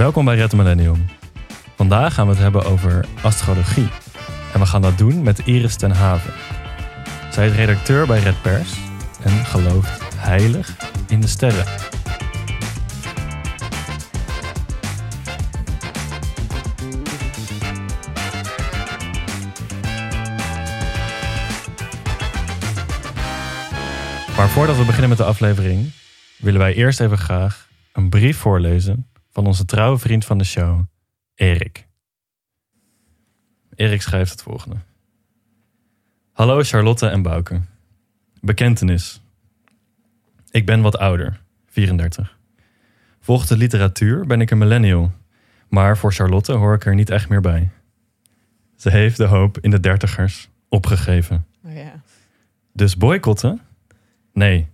Welkom bij Red Millennium. Vandaag gaan we het hebben over astrologie. En we gaan dat doen met Iris ten Haven. Zij is redacteur bij Red Pers en gelooft heilig in de sterren. Maar voordat we beginnen met de aflevering, willen wij eerst even graag een brief voorlezen van onze trouwe vriend van de show, Erik. Erik schrijft het volgende. Hallo Charlotte en Bouke. Bekentenis. Ik ben wat ouder, 34. Volgens de literatuur ben ik een millennial, maar voor Charlotte hoor ik er niet echt meer bij. Ze heeft de hoop in de dertigers opgegeven. Oh ja. Dus boycotten? Nee.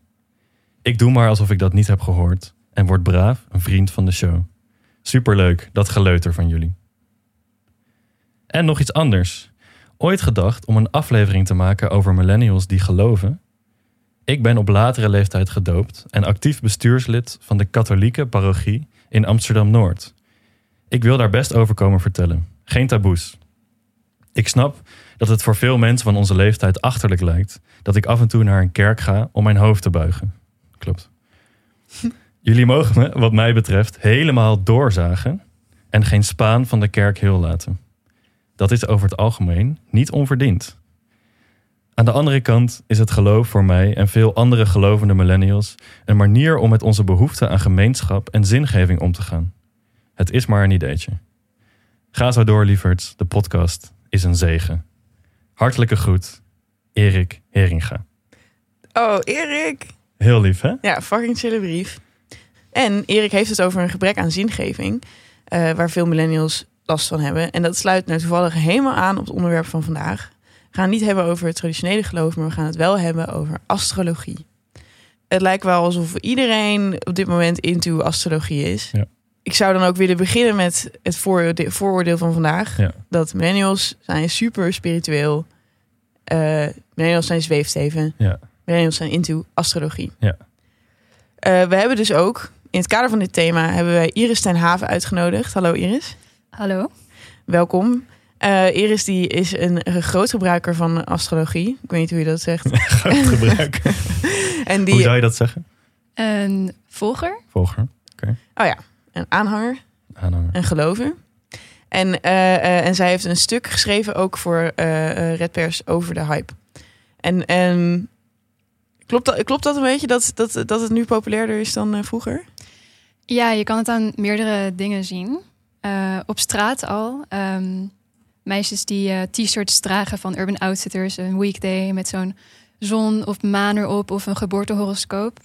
Ik doe maar alsof ik dat niet heb gehoord en word braaf een vriend van de show. Superleuk, dat geleuter van jullie. En nog iets anders. Ooit gedacht om een aflevering te maken over millennials die geloven? Ik ben op latere leeftijd gedoopt en actief bestuurslid van de katholieke parochie in Amsterdam-Noord. Ik wil daar best over komen vertellen. Geen taboes. Ik snap dat het voor veel mensen van onze leeftijd achterlijk lijkt dat ik af en toe naar een kerk ga om mijn hoofd te buigen. Klopt. Jullie mogen me, wat mij betreft, helemaal doorzagen en geen spaan van de kerk heel laten. Dat is over het algemeen niet onverdiend. Aan de andere kant is het geloof voor mij en veel andere gelovende millennials een manier om met onze behoefte aan gemeenschap en zingeving om te gaan. Het is maar een ideetje. Ga zo door, lieverds. De podcast is een zegen. Hartelijke groet, Erik Heringa. Oh, Erik. Heel lief, hè? Ja, fucking chille brief. En Erik heeft het over een gebrek aan zingeving, eh, waar veel millennials last van hebben. En dat sluit nou toevallig helemaal aan op het onderwerp van vandaag. We gaan het niet hebben over het traditionele geloof, maar we gaan het wel hebben over astrologie. Het lijkt wel alsof iedereen op dit moment into astrologie is. Ja. Ik zou dan ook willen beginnen met het vooroordeel, van vandaag. Ja. Dat millennials zijn super spiritueel. Eh millennials zijn zweefsteven. Ja. Millennials zijn into astrologie. Ja. Eh, we hebben dus ook, in het kader van dit thema, hebben wij Iris ten Haven uitgenodigd. Hallo Iris, Hallo. welkom. Eh, Iris die is een, groot gebruiker van astrologie. Ik weet niet hoe je dat zegt. Groot gebruik. En Hoe die, zou je dat zeggen? Een volger? Volger, oh ja, een aanhanger, aanhanger. een gelover. En, eh, eh, en zij heeft een stuk geschreven ook voor eh eh, Red Pers over de hype. En, en klopt, dat, klopt dat een beetje dat, dat, dat het nu populairder is dan eh, vroeger? Ja, je kan het aan meerdere dingen zien. Eh, op straat al. ehm, meisjes die eh, t-shirts dragen van Urban Outfitters. Een weekday met zo'n zon of maan erop of een geboortehoroscoop.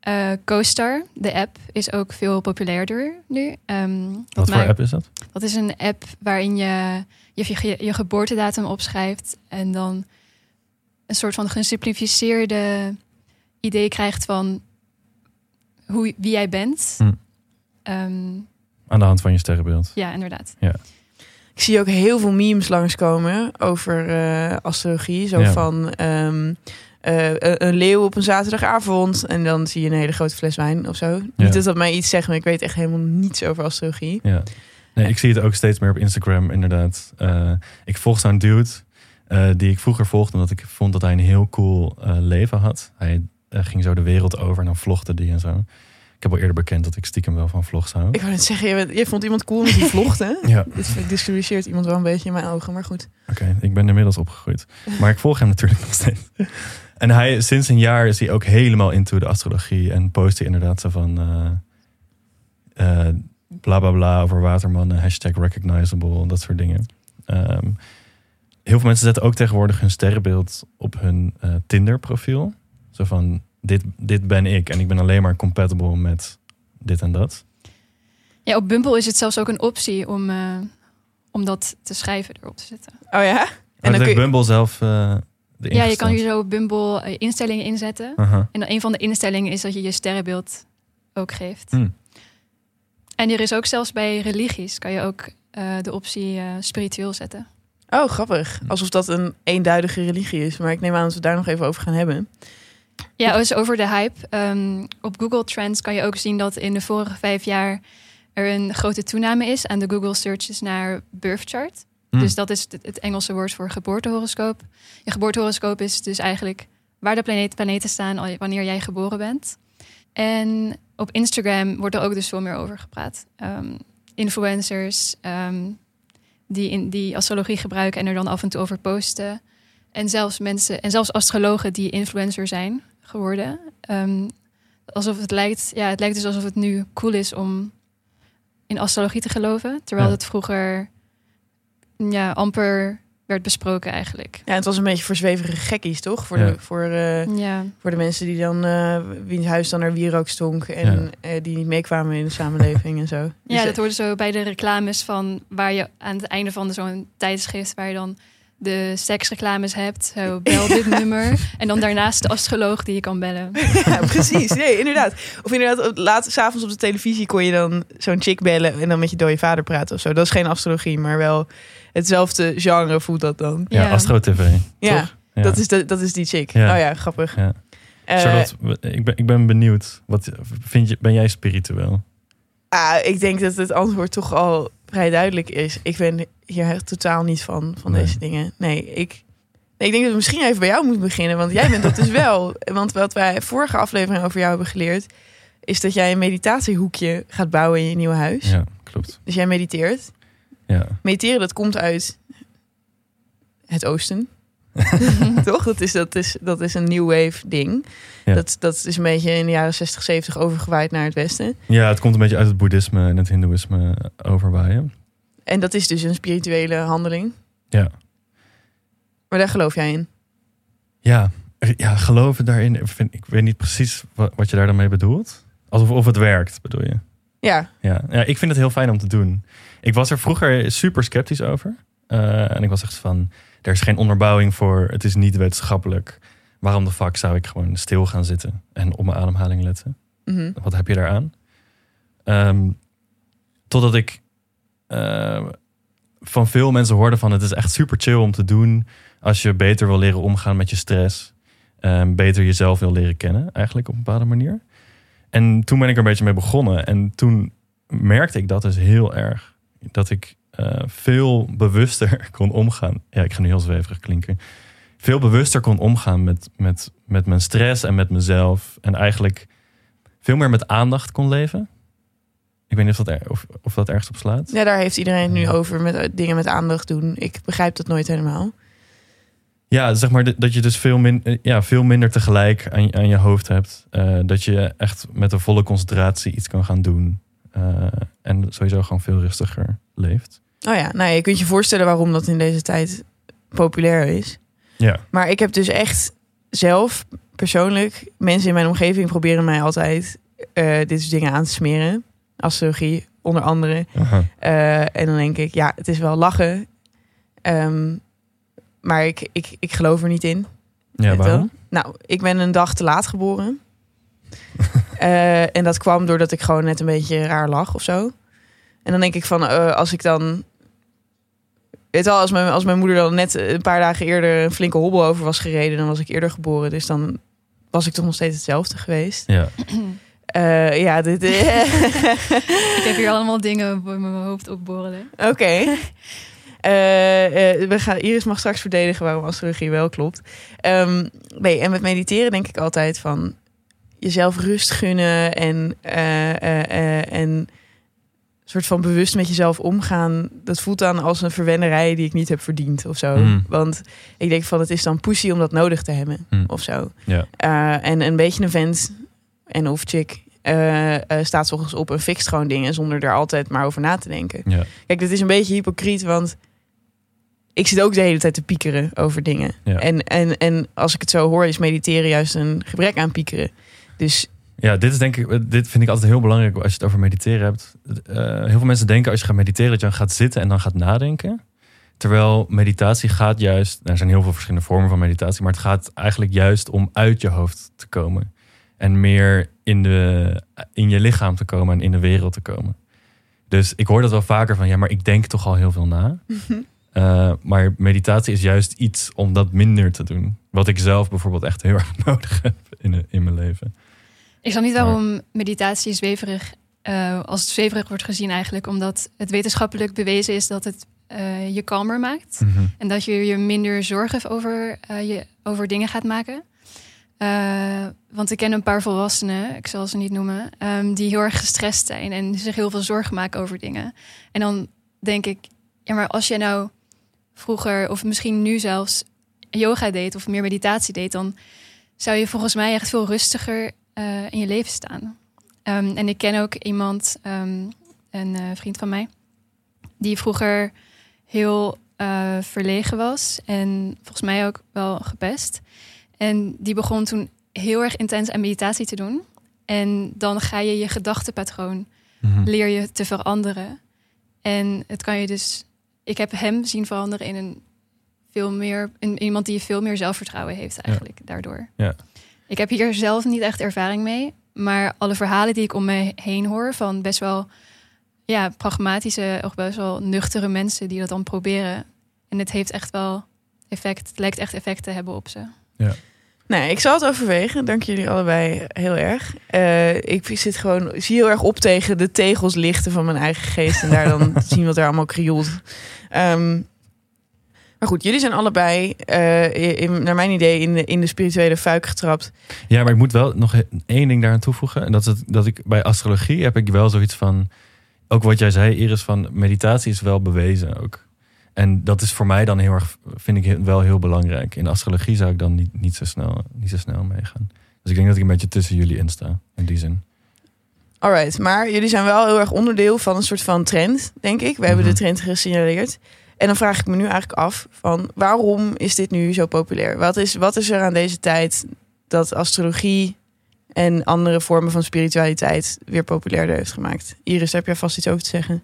Eh CoStar, de app, is ook veel populairder nu. Ehm, Wat voor app is dat? Dat is een app waarin je je, je, je geboortedatum opschrijft en dan een soort van gesimplificeerde idee krijgt van hoe, wie jij bent. Hm. Ehm, Aan de hand van je sterrenbeeld. ja, inderdaad. Ik zie ook heel veel memes langskomen over eh, astrologie. Zo Ja. van ehm, eh, een- leeuw op een zaterdagavond. En dan zie je een hele grote fles wijn of zo. Niet dat dat mij iets zegt, maar ik weet echt helemaal niets over astrologie. Ja. Nee, ik zie het ook steeds meer op Instagram, inderdaad. Eh, ik volg zo'n dude eh, die ik vroeger volgde omdat ik vond dat hij een heel cool leven had. Hij ging zo de wereld over en dan vlogde die en zo. Ik heb al eerder bekend dat ik stiekem wel van vlogs hou. Ik wou net zeggen, je, je vond iemand cool met die vlogt, hè? Ja, Dit discrimineert iemand wel een beetje in mijn ogen, maar goed. oké. ik ben inmiddels opgegroeid. Maar ik volg hem natuurlijk nog steeds. En hij, sinds een jaar is hij ook helemaal into de astrologie. En post hij inderdaad zo van... eh, eh, bla bla bla over watermannen, hashtag recognizable, dat soort dingen. Ehm, heel veel mensen zetten ook tegenwoordig hun sterrenbeeld op hun eh, Tinder profiel. Zo van, dit, dit ben ik en ik ben alleen maar compatible met dit en dat. Ja, op Bumble is het zelfs ook een optie om, eh, om dat te schrijven erop te zetten. Oh ja? En dan dan kun je- Bumble zelf uh, Ja, je kan hier zo op Bumble eh, instellingen inzetten. En dan een van de instellingen is dat je je sterrenbeeld ook geeft. Hm. En er is ook zelfs bij religies kan je ook eh, de optie eh, spiritueel zetten. Oh, grappig. Alsof dat een eenduidige religie is. Maar ik neem aan dat we het daar nog even over gaan hebben. Ja, dus over de hype. Ehm, op Google Trends kan je ook zien dat in de vorige vijf jaar er een grote toename is aan de Google searches naar birth chart. Hm. Dus dat is het, Engelse woord voor geboortehoroscoop. Je geboortehoroscoop is dus eigenlijk waar de planeet, planeten staan wanneer jij geboren bent. En op Instagram wordt er ook dus veel meer over gepraat. Ehm, influencers ehm, die, in, die astrologie gebruiken en er dan af en toe over posten. En zelfs mensen, en zelfs astrologen die influencer zijn geworden. Ehm, alsof het lijkt, ja, het lijkt dus alsof het nu cool is om in astrologie te geloven. Terwijl Ja. het vroeger ja, amper werd besproken eigenlijk. Ja, het was een beetje voor zweverige gekkies, toch? Voor, Ja. de, voor, eh, Ja, voor de mensen die dan, eh wiens huis dan naar wierook stonk en eh, die niet meekwamen in de samenleving en zo. Dus, ja eh, dat hoorde zo bij de reclames van waar je aan het einde van zo'n tijdschrift waar je dan de seksreclames hebt. Zo, bel dit nummer. En dan daarnaast de astroloog die je kan bellen. ja, precies. Nee, inderdaad. Of inderdaad, op- laat, s'avonds op de televisie kon je dan zo'n chick bellen en dan met je dode vader praten of zo. Dat is geen astrologie, maar wel hetzelfde genre voelt dat dan. Ja, Ja. Astro TV. Ja, toch? Ja. Dat, is de, dat is die chick. Ja. Oh ja, grappig. Ja. Eh, ik ben, ik ben benieuwd. Wat vind je, ben jij spiritueel? ah, ik denk dat het antwoord toch al vrij duidelijk is. Ik ben hier totaal niet van, van Nee. deze dingen. Nee, ik, nee, ik denk dat we misschien even bij jou moeten beginnen. Want jij bent dat dus wel. Want wat wij vorige aflevering over jou hebben geleerd... is dat jij een meditatiehoekje gaat bouwen in je nieuwe huis. Ja, klopt. Dus jij mediteert. Ja, Mediteren, dat komt uit het oosten. Toch? Dat is, dat, is, dat is een new wave ding. Ja. Dat, dat is een beetje in de jaren 60, 70 overgewaaid naar het westen. ja het komt een beetje uit het boeddhisme en het hindoeïsme overwaaien. En dat is dus een spirituele handeling. Ja. Maar daar geloof jij in. Ja, ja geloven daarin. Ik, vind, ik weet niet precies wat, wat je daar dan mee bedoelt. Alsof of het werkt, bedoel je? Ja, Ja. ja, ik vind het heel fijn om te doen. Ik was er vroeger super sceptisch over. Eh, en ik was echt van, er is geen onderbouwing voor. Het is niet wetenschappelijk. Waarom de fuck zou ik gewoon stil gaan zitten en op mijn ademhaling letten? mhm. Wat heb je daaraan? Ehm, totdat ik eh, van veel mensen hoorde van het is echt super chill om te doen als je beter wil leren omgaan met je stress. ehm, beter jezelf wil leren kennen, eigenlijk op een bepaalde manier. En toen ben ik er een beetje mee begonnen. En toen merkte ik dat dus heel erg. Dat ik eh, veel bewuster kon omgaan. Ja, ik ga nu heel zweverig klinken. Veel bewuster kon omgaan met, met, met mijn stress en met mezelf. En eigenlijk veel meer met aandacht kon leven. Ik weet niet of dat, er, of, of dat ergens op slaat. ja, daar heeft iedereen het nu over met eh, dingen met aandacht doen. Ik begrijp dat nooit helemaal. Ja, zeg maar dat- je dus veel, min, eh, ja, veel minder tegelijk aan, je- aan je hoofd hebt. Dat je echt met een volle concentratie iets kan gaan doen. En sowieso gewoon veel rustiger leeft. Oh ja, nou je kunt je voorstellen waarom dat in deze tijd populair is. Ja, Maar ik heb dus echt zelf, persoonlijk, mensen in mijn omgeving proberen mij altijd eh, dit soort dingen aan te smeren. Astrologie, onder andere. Eh, en dan denk ik, ja, het is wel lachen. Ehm, maar ik, ik, ik geloof er niet in. ja waarom? Nou, ik ben een dag te laat geboren. Eh, en dat kwam doordat ik gewoon net een beetje raar lag of zo. En dan denk ik van, als ik dan... Weet wel, als mijn, als mijn moeder dan net een paar dagen eerder een flinke hobbel over was gereden... dan was ik eerder geboren. Dus dan was ik toch nog steeds hetzelfde geweest. Ja, Eh, ja, dit... Ik heb hier allemaal dingen op mijn hoofd opborrelen. Oké. Eh, eh, we gaan, Iris mag straks verdedigen waarom astrologie wel klopt. Ehm, nee, en met mediteren denk ik altijd van jezelf rust gunnen en, eh, eh, eh, en soort van bewust met jezelf omgaan. Dat voelt dan als een verwennerij die ik niet heb verdiend of zo. Mm. Want ik denk van het is dan pussy om dat nodig te hebben Mm. of zo. ja, Eh, en een beetje een vent en of chick eh, eh, staat 's ochtends op en fixt gewoon dingen zonder er altijd maar over na te denken. ja, Kijk, dit is een beetje hypocriet, want ik zit ook de hele tijd te piekeren over dingen. Ja. En, en, en als ik het zo hoor, is mediteren juist een gebrek aan piekeren. Dus ja, dit is denk ik, dit vind ik altijd heel belangrijk als je het over mediteren hebt. Eh, heel veel mensen denken als je gaat mediteren dat je dan gaat zitten en dan gaat nadenken. Terwijl meditatie gaat juist, nou, er zijn heel veel verschillende vormen van meditatie, maar het gaat eigenlijk juist om uit je hoofd te komen. En meer in, de, in je lichaam te komen en in de wereld te komen. Dus ik hoor dat wel vaker van, ja, maar ik denk toch al heel veel na. Eh, maar meditatie is juist iets om dat minder te doen. Wat ik zelf bijvoorbeeld echt heel erg nodig heb in, in mijn leven. Ik snap niet waarom meditatie zweverig eh, als zweverig wordt gezien eigenlijk. Omdat het wetenschappelijk bewezen is dat het eh, je kalmer maakt. Mhm. En dat je je minder zorgen over, eh, je, over dingen gaat maken. Want ik ken een paar volwassenen, ik zal ze niet noemen, ehm, die heel erg gestrest zijn en zich heel veel zorgen maken over dingen. En dan denk ik, ja, maar als je nou vroeger, of misschien nu zelfs, yoga deed of meer meditatie deed, dan zou je volgens mij echt veel rustiger eh, in je leven staan. Ehm, en ik ken ook iemand, ehm, een eh, vriend van mij, die vroeger heel eh, verlegen was en volgens mij ook wel gepest. En die begon toen heel erg intens aan meditatie te doen. En dan ga je je gedachtenpatroon Mhm. leer je te veranderen. En het kan je dus. Ik heb hem zien veranderen in een veel meer. In iemand die veel meer zelfvertrouwen heeft, eigenlijk daardoor. Ja. Ik heb hier zelf niet echt ervaring mee. Maar alle verhalen die ik om me heen hoor van best wel ja, pragmatische of best wel nuchtere mensen die dat dan proberen. En het heeft echt wel effect. Het lijkt echt effect te hebben op ze. Nee, ik zal het overwegen. Dank jullie allebei heel erg. Eh, ik zit gewoon, zie heel erg op tegen de tegels lichten van mijn eigen geest. En daar dan zien wat er allemaal krioelt. Ehm, maar goed, jullie zijn allebei, eh, in, naar mijn idee, in de, in de spirituele fuik getrapt. Ja, maar ik moet wel nog één ding daaraan toevoegen. En dat is dat ik bij astrologie heb ik wel zoiets van. Ook wat jij zei, Iris, van meditatie is wel bewezen ook. En dat is voor mij dan heel erg, vind ik wel heel belangrijk. In astrologie zou ik dan niet, niet, zo, snel, niet zo snel meegaan. Dus ik denk dat ik een beetje tussen jullie in sta, in die zin. Alright, maar jullie zijn wel heel erg onderdeel van een soort van trend, denk ik. We hebben Mhm. de trend gesignaleerd. En dan vraag ik me nu eigenlijk af van waarom is dit nu zo populair? Wat is, wat is er aan deze tijd dat astrologie en andere vormen van spiritualiteit weer populairder heeft gemaakt? Iris, heb jij vast iets over te zeggen?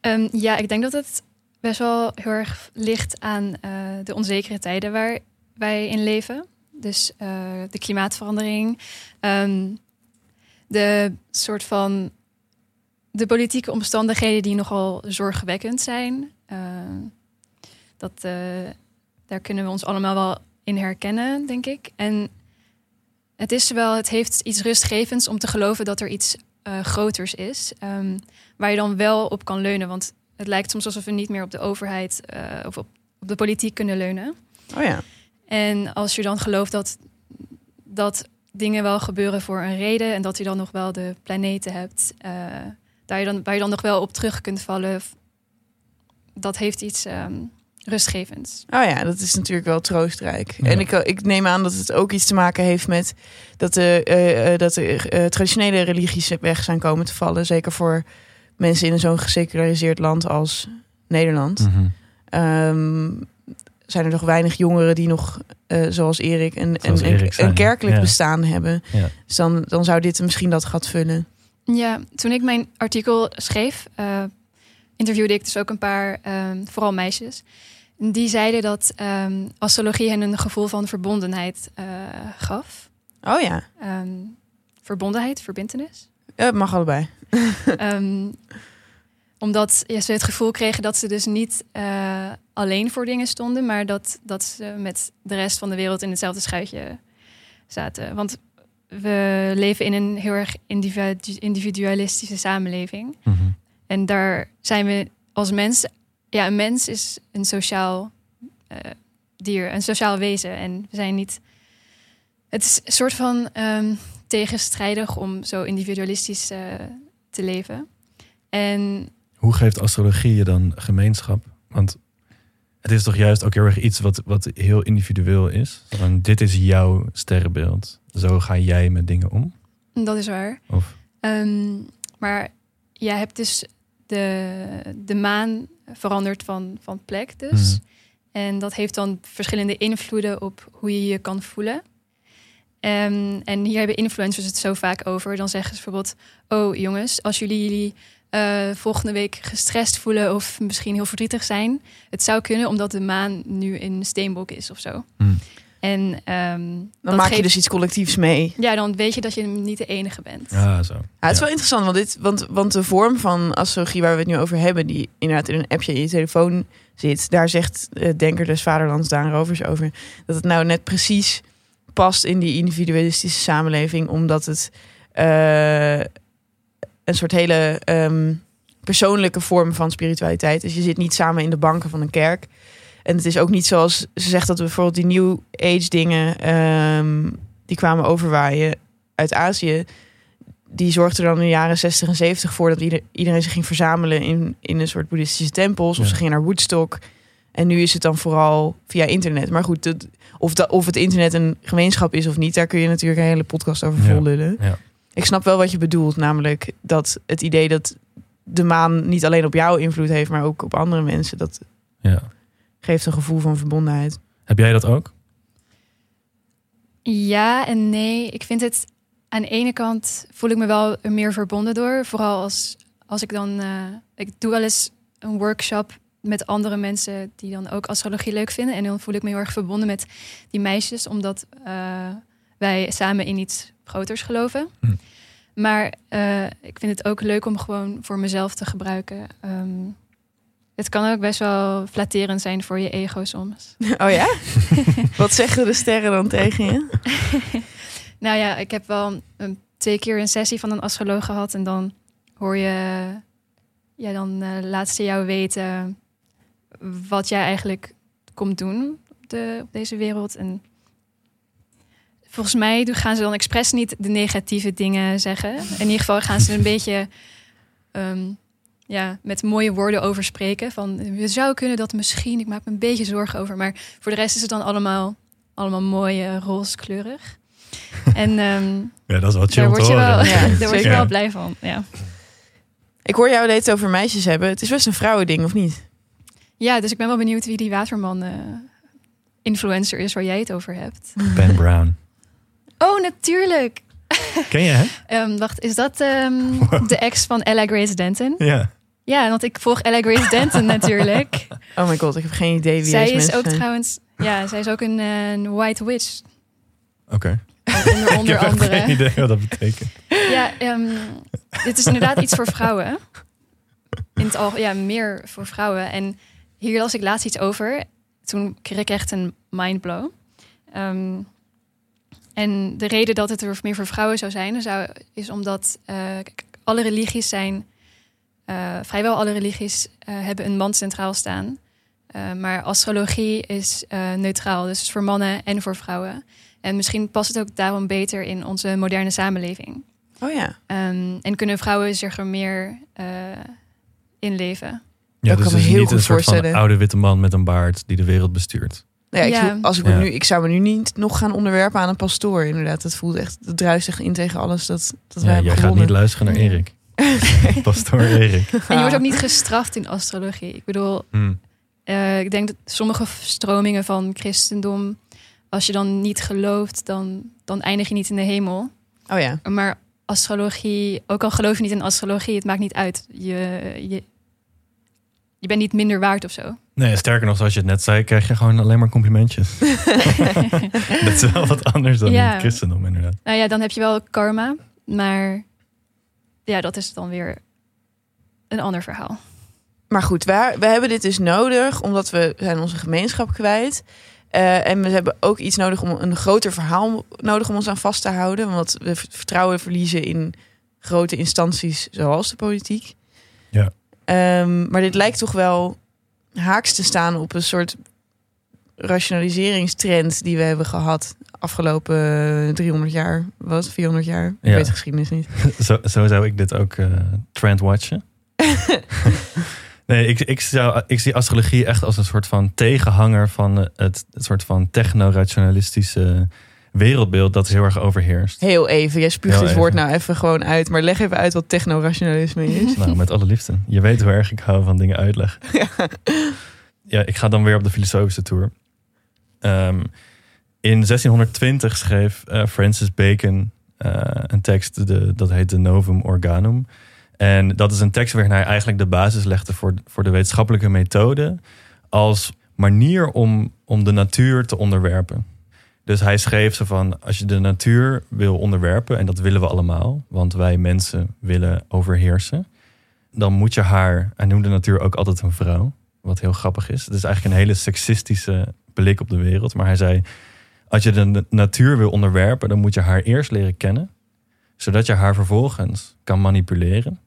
Ehm, ja, ik denk dat het best wel heel erg ligt aan eh, de onzekere tijden waar wij in leven. Dus eh, de klimaatverandering, ehm, de soort van de politieke omstandigheden die nogal zorgwekkend zijn. Ehm, dat, eh, daar kunnen we ons allemaal wel in herkennen, denk ik. En het is wel, het heeft iets rustgevends om te geloven dat er iets eh, groters is. ehm, waar je dan wel op kan leunen. Want het lijkt soms alsof we niet meer op de overheid eh, of op, op de politiek kunnen leunen. Oh ja. En als je dan gelooft dat, dat dingen wel gebeuren voor een reden en dat je dan nog wel de planeten hebt, eh, daar je dan, waar je dan nog wel op terug kunt vallen, dat heeft iets ehm, rustgevends. Oh ja, dat is natuurlijk wel troostrijk. Ja. En ik, ik neem aan dat het ook iets te maken heeft met dat de, eh, eh, dat de eh, traditionele religies weg zijn komen te vallen. Zeker voor mensen in zo'n geseculariseerd land als Nederland. Mhm. Ehm, zijn er nog weinig jongeren die nog, eh, zoals Erik, een, Zoals een, Erik een, kerkelijk ja. bestaan hebben. Ja. Dus dan, dan zou dit misschien dat gat vullen. Ja, toen ik mijn artikel schreef, eh, interviewde ik dus ook een paar, ehm, vooral meisjes. En Die zeiden dat ehm, astrologie hen een gevoel van verbondenheid eh, gaf. Oh ja, Ehm, verbondenheid, verbintenis. Ja, het mag allebei. Ehm, omdat ja, ze het gevoel kregen dat ze dus niet eh, alleen voor dingen stonden, maar dat, dat ze met de rest van de wereld in hetzelfde schuitje zaten. Want we leven in een heel erg individu- individualistische samenleving. Mhm. En daar zijn we als mens. Ja, een mens is een sociaal eh, dier, een sociaal wezen. En we zijn niet. Het is een soort van ehm, tegenstrijdig om zo individualistisch eh, te leven. En Hoe geeft astrologie je dan gemeenschap? Want het is toch juist ook heel erg iets wat, wat heel individueel is. Van, dit is jouw sterrenbeeld. Zo ga jij met dingen om. dat is waar. Of, Ehm, maar jij hebt dus de, de maan veranderd van, van plek dus. Mhm. En dat heeft dan verschillende invloeden op hoe je je kan voelen. Ehm, en hier hebben influencers het zo vaak over. Dan zeggen ze bijvoorbeeld: Oh jongens, als jullie jullie eh, volgende week gestrest voelen of misschien heel verdrietig zijn, het zou kunnen omdat de maan nu in steenbok is of zo. Hmm. En ehm, Dan maak je geeft- dus iets collectiefs mee. ja, dan weet je dat je niet de enige bent. ah, zo. Ja, het is Ja. wel interessant, want, dit, want, want de vorm van astrologie waar we het nu over hebben, die inderdaad in een appje in je telefoon zit, daar zegt eh, Denker des Vaderlands Daan Rovers over dat het nou net precies past in die individualistische samenleving, omdat het, eh, een soort hele ehm, persoonlijke vorm van spiritualiteit. Dus je zit niet samen in de banken van een kerk. En het is ook niet zoals ze zegt dat we bijvoorbeeld die New Age dingen ehm, die kwamen overwaaien uit Azië. Die zorgden er dan in de jaren 60 en 70 voor dat ieder- iedereen zich ging verzamelen in, in een soort boeddhistische tempels. Of ze gingen naar Woodstock. En nu is het dan vooral via internet. Maar goed, het- of, dat, of het internet een gemeenschap is of niet, daar kun je natuurlijk een hele podcast over vol lullen. Ja. Ik snap wel wat je bedoelt, namelijk dat het idee dat de maan niet alleen op jou invloed heeft, maar ook op andere mensen, dat Ja. Geeft een gevoel van verbondenheid. Heb jij dat ook? Ja en nee. Ik vind het aan de ene kant voel ik me wel er meer verbonden door. Vooral als, als ik dan. eh, ik doe wel eens een workshop met andere mensen die dan ook astrologie leuk vinden. En dan voel ik me heel erg verbonden met die meisjes, omdat eh, wij samen in iets groters geloven. Hm. Maar eh, ik vind het ook leuk om gewoon voor mezelf te gebruiken. Ehm, het kan ook best wel flatterend zijn voor je ego soms. Oh ja? Wat zeggen de sterren dan tegen je? Nou ja, ik heb wel een, twee keer een sessie van een astroloog gehad. En dan hoor je, ja, dan eh, laat ze jou weten wat jij eigenlijk komt doen op, de, op deze wereld. En volgens mij doen- gaan ze dan expres niet de negatieve dingen zeggen. In ieder geval gaan ze een beetje ehm, ja, met mooie woorden over spreken. Van je zou kunnen dat misschien, ik maak me een beetje zorgen over. Maar voor de rest is het dan allemaal, allemaal mooi eh, rooskleurig. En ehm, Ja, dat is wel chill daar word je wel, horen. Ja, daar word je wel blij van. Ja. Ik hoor jou dit over meisjes hebben. Het is best een vrouwending, of niet? ja, dus ik ben wel benieuwd wie die Waterman eh, influencer is waar jij het over hebt. Ben Brown. Oh, natuurlijk. Ken je hè? Ehm, wacht, is dat ehm, de ex van Ella Grace Denton? Ja. Ja, want ik volg Ella Grace Denton natuurlijk. Oh my god, ik heb geen idee wie zij is mensen ook zijn. trouwens, ja, zij is ook een, eh, een white witch. Oké. Onder, Ik heb echt andere. geen idee wat dat betekent. Ja, ehm, dit is inderdaad iets voor vrouwen. In het al, ja, meer voor vrouwen. En hier las ik laatst iets over. Toen kreeg ik echt een mindblow. Ehm, en de reden dat het er meer voor vrouwen zou zijn, zou, is omdat eh, alle religies zijn, eh, vrijwel alle religies eh, hebben een man centraal staan. Eh, maar astrologie is eh, neutraal, dus het is voor mannen en voor vrouwen. En misschien past het ook daarom beter in onze moderne samenleving. Oh ja. Ehm, en kunnen vrouwen zich er meer eh, in leven. Ja, Dat dus kan het me heel niet goed een soort van voorstellen. oude witte man met een baard die de wereld bestuurt. Nou ja, ik, Ja. als ik, me Ja. nu, ik zou me nu niet nog gaan onderwerpen aan een pastoor. Inderdaad, dat voelt echt, dat druist echt in tegen alles dat, dat wij Ja, hebben jij gaat niet luisteren naar Erik. Pastoor Erik. En je wordt ook niet gestraft in astrologie. Ik bedoel, Hm. eh, ik denk dat sommige stromingen van christendom, als je dan niet gelooft, dan, dan eindig je niet in de hemel. Oh ja. Maar astrologie, ook al geloof je niet in astrologie, het maakt niet uit. Je, je, je bent niet minder waard of zo. Nee, sterker nog, zoals je het net zei, krijg je gewoon alleen maar complimentjes. dat is wel wat anders dan in het christendom, inderdaad. Nou ja, dan heb je wel karma, maar ja, dat is dan weer een ander verhaal. Maar goed, we, we hebben dit dus nodig omdat we zijn onze gemeenschap kwijt. Eh, en we hebben ook iets nodig om een groter verhaal nodig om ons aan vast te houden. Want we vertrouwen verliezen in grote instanties zoals de politiek. Ja. Ehm, maar dit lijkt toch wel haaks te staan op een soort rationaliseringstrend die we hebben gehad afgelopen 300 jaar, wat 400 jaar. Ik Ja. weet de geschiedenis niet. Zo, zo zou ik dit ook eh trend watchen. nee, ik, ik, zou, ik zie astrologie echt als een soort van tegenhanger van eh, het, het soort van techno-rationalistische wereldbeeld dat heel erg overheerst. Heel even, jij spuugt dit woord nou even gewoon uit. Maar leg even uit wat technorationalisme is. Nou, met alle liefde. Je weet hoe erg ik hou van dingen uitleggen. Ja, ik ga dan weer op de filosofische tour. Ehm, in 1620 schreef eh, Francis Bacon eh, een tekst, de, dat heet de Novum Organum. En dat is een tekst waarin hij eigenlijk de basis legde voor, voor de wetenschappelijke methode als manier om, om de natuur te onderwerpen. Dus hij schreef zo van, als je de natuur wil onderwerpen, en dat willen we allemaal, want wij mensen willen overheersen, dan moet je haar, hij noemde de natuur ook altijd een vrouw, wat heel grappig is. Het is eigenlijk een hele seksistische blik op de wereld, maar hij zei, als je de na- natuur wil onderwerpen, dan moet je haar eerst leren kennen, zodat je haar vervolgens kan manipuleren.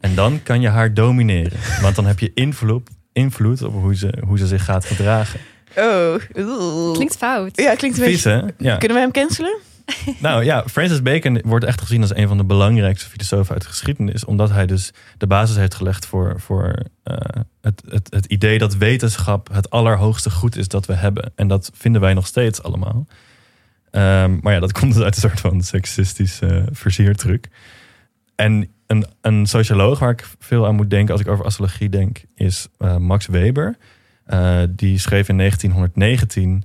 En dan kan je haar domineren. Want dan heb je invloed, invloed op hoe ze, hoe ze zich gaat gedragen. Oh, oeh. Klinkt fout. Ja, klinkt een Vies, beetje... hè? Ja. Kunnen we hem cancelen? Nou ja, Francis Bacon wordt echt gezien als een van de belangrijkste filosofen uit de geschiedenis. Omdat hij dus de basis heeft gelegd voor, voor eh, het, het, het idee dat wetenschap het allerhoogste goed is dat we hebben. En dat vinden wij nog steeds allemaal. Ehm, maar ja, dat komt dus uit een soort van seksistische uh. En een, een socioloog waar ik veel aan moet denken als ik over astrologie denk, is uh, Max Weber. Die schreef in 1919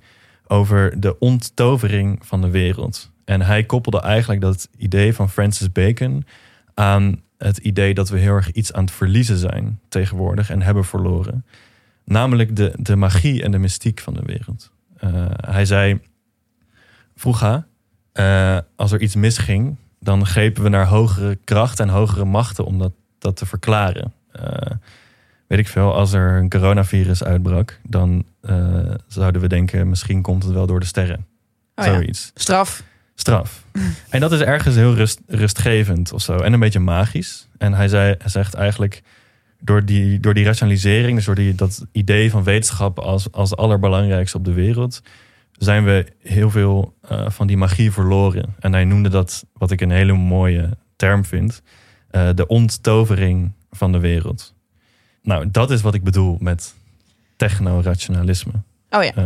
over de onttovering van de wereld. En hij koppelde eigenlijk dat idee van Francis Bacon aan het idee dat we heel erg iets aan het verliezen zijn tegenwoordig en hebben verloren. Namelijk de, de magie en de mystiek van de wereld. Uh, hij zei, vroeger, uh, als er iets misging, dan grepen we naar hogere kracht en hogere machten om dat, dat te verklaren. Uh, weet ik veel, als er een coronavirus uitbrak, dan zouden we denken, misschien komt het wel door de sterren. Oh, Zoiets. Ja. Straf. Straf. en dat is ergens heel rust, rustgevend of zo. En een beetje magisch. En hij, zei, hij zegt eigenlijk, door die, door die rationalisering, dus door die, dat idee van wetenschap als, als allerbelangrijkste op de wereld, zijn we heel veel uh, van die magie verloren. En hij noemde dat, wat ik een hele mooie term vind, uh, de onttovering van de wereld. Nou, dat is wat ik bedoel met technorationalisme. Oh ja. Uh,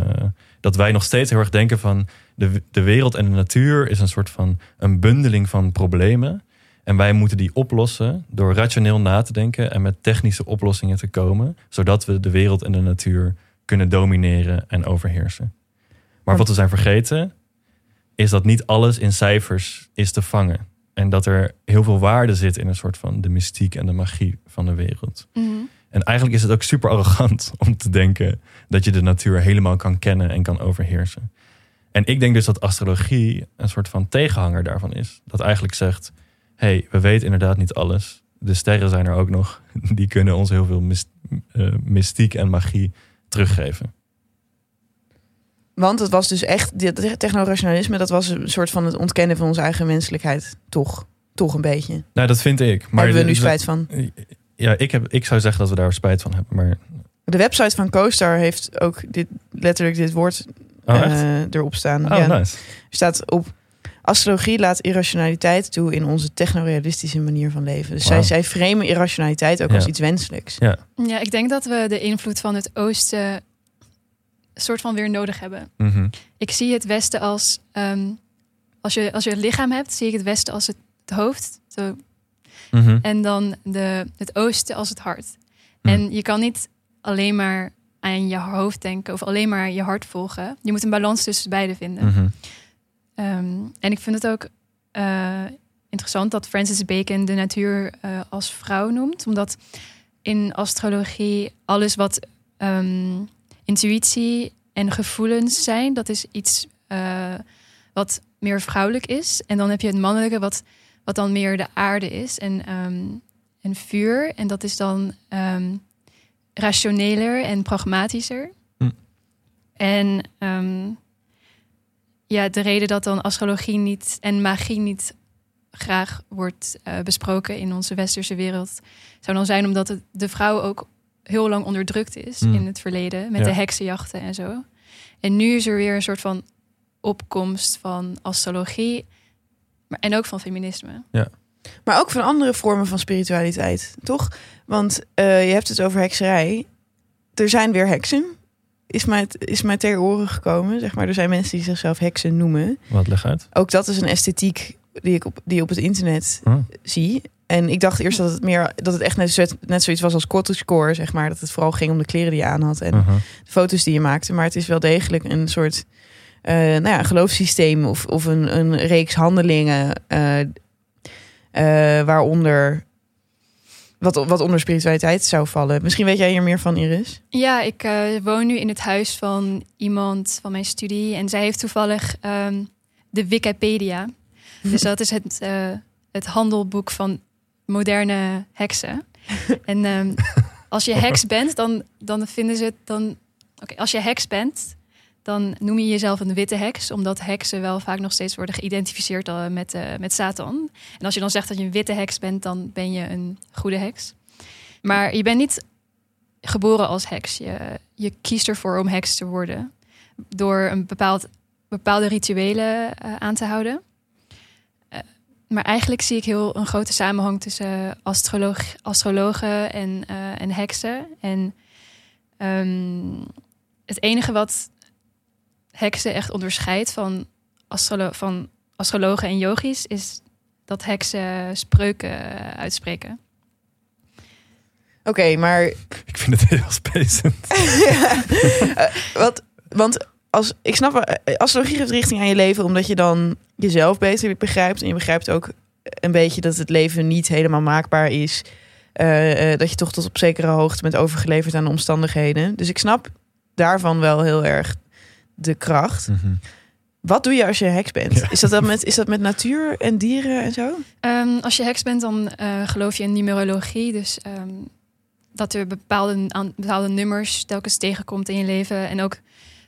dat wij nog steeds heel erg denken van de, de wereld en de natuur is een soort van een bundeling van problemen. En wij moeten die oplossen door rationeel na te denken en met technische oplossingen te komen, zodat we de wereld en de natuur kunnen domineren en overheersen. Maar wat we zijn vergeten, is dat niet alles in cijfers is te vangen. En dat er heel veel waarde zit in een soort van de mystiek en de magie van de wereld. Mm -hmm. En eigenlijk is het ook super arrogant om te denken dat je de natuur helemaal kan kennen en kan overheersen. En ik denk dus dat astrologie een soort van tegenhanger daarvan is. Dat eigenlijk zegt, hey, we weten inderdaad niet alles. De sterren zijn er ook nog. Die kunnen ons heel veel uh, mystiek en magie teruggeven. Want het was dus echt, dit technorationalisme, dat was een soort van het ontkennen van onze eigen menselijkheid. Toch, toch een beetje. Nou, dat vind ik. Maar Hebben we nu spijt van? Ja, ik, heb, ik zou zeggen dat we daar spijt van hebben. Maar... De website van CoStar heeft ook dit, letterlijk dit woord oh, uh, erop staan. Oh, ja. nice. Er staat op, astrologie laat irrationaliteit toe in onze technorealistische manier van leven. Dus zij, zij framen irrationaliteit ook Ja. als iets wenselijks. Ja. Ja, ik denk dat we de invloed van het oosten soort van weer nodig hebben. Mhm. Ik zie het westen als, ehm, als, je, als je het lichaam hebt, zie ik het westen als het, het hoofd. Zo. Mhm. En dan de, het oosten als het hart. Hm. En je kan niet alleen maar aan je hoofd denken of alleen maar je hart volgen. Je moet een balans tussen beide vinden. Mhm. Ehm, en ik vind het ook eh, interessant dat Francis Bacon de natuur eh, als vrouw noemt. Omdat in astrologie alles wat ehm, intuïtie en gevoelens zijn, dat is iets eh, wat meer vrouwelijk is. En dan heb je het mannelijke wat, wat dan meer de aarde is en, ehm, en vuur. En dat is dan ehm, rationeler en pragmatischer. Hm. En ehm, ja, de reden dat dan astrologie niet en magie niet graag wordt eh, besproken in onze westerse wereld, zou dan zijn omdat het, de vrouw ook heel lang onderdrukt is Mm. in het verleden met Ja. de heksenjachten en zo. En nu is er weer een soort van opkomst van astrologie, maar en ook van feminisme. Maar ook van andere vormen van spiritualiteit, toch? Want eh, je hebt het over hekserij. Er zijn weer heksen. Is mij, is mij ter oren gekomen. Zeg maar. Er zijn mensen die zichzelf heksen noemen. Wat leg uit? Ook dat is een esthetiek die ik op, die op het internet Oh. zie. En ik dacht eerst dat het meer dat het echt net, zo- net zoiets was als cottagecore, zeg maar. Dat het vooral ging om de kleren die je aan had en Uh-huh. de foto's die je maakte. Maar het is wel degelijk een soort eh nou ja, een geloofssysteem of, of een, een reeks handelingen eh, eh, waaronder wat, wat onder spiritualiteit zou vallen. Misschien weet jij hier meer van, Iris? Ja, ik woon nu in het huis van iemand van mijn studie. En zij heeft toevallig ehm, de Wikipedia. Dus dat is het, het handelboek van moderne heksen. En ehm, als je heks bent, dan, dan vinden ze het dan... Oké, als je heks bent, dan noem je jezelf een witte heks, omdat heksen wel vaak nog steeds worden geïdentificeerd eh, met, eh, met Satan. En als je dan zegt dat je een witte heks bent, dan ben je een goede heks. Maar je bent niet geboren als heks. Je, je kiest ervoor om heks te worden door een bepaald, bepaalde rituelen eh, aan te houden. Maar eigenlijk zie ik heel een grote samenhang tussen astroloog, astrologen en, en heksen. En ehm, het enige wat heksen echt onderscheidt van, astrolo van astrologen en yogis is dat heksen spreuken uitspreken. Oké, maar Ik vind het heel spacend. ja, eh, wat, want als, ik snap, eh, astrologie geeft richting aan je leven omdat je dan jezelf beter begrijpt. En je begrijpt ook een beetje dat het leven niet helemaal maakbaar is. Eh, eh, dat je toch tot op zekere hoogte bent overgeleverd aan de omstandigheden. Dus ik snap daarvan wel heel erg de kracht. Mhm. Wat doe je als je heks bent? Ja. Is, dat dan met, is dat met natuur en dieren en zo? Ehm, als je heks bent, dan eh, geloof je in numerologie. Dus ehm, dat er bepaalde, aan- bepaalde nummers telkens tegenkomt in je leven. En ook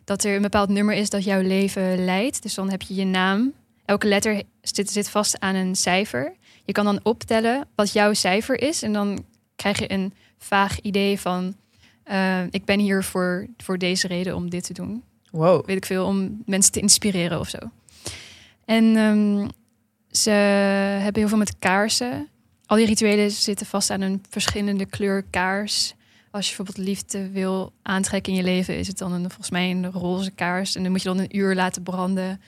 dat er een bepaald nummer is dat jouw leven leidt. Dus dan heb je je naam. Elke letter zit, zit vast aan een cijfer. Je kan dan optellen wat jouw cijfer is. En dan krijg je een vaag idee van... eh, ik ben hier voor, voor deze reden om dit te doen Wow. weet ik veel, om mensen te inspireren of zo. En ehm, ze hebben heel veel met kaarsen. Al die rituelen zitten vast aan een verschillende kleur kaars. Als je bijvoorbeeld liefde wil aantrekken in je leven, is het dan een, volgens mij een roze kaars. En dan moet je dan een uur laten branden.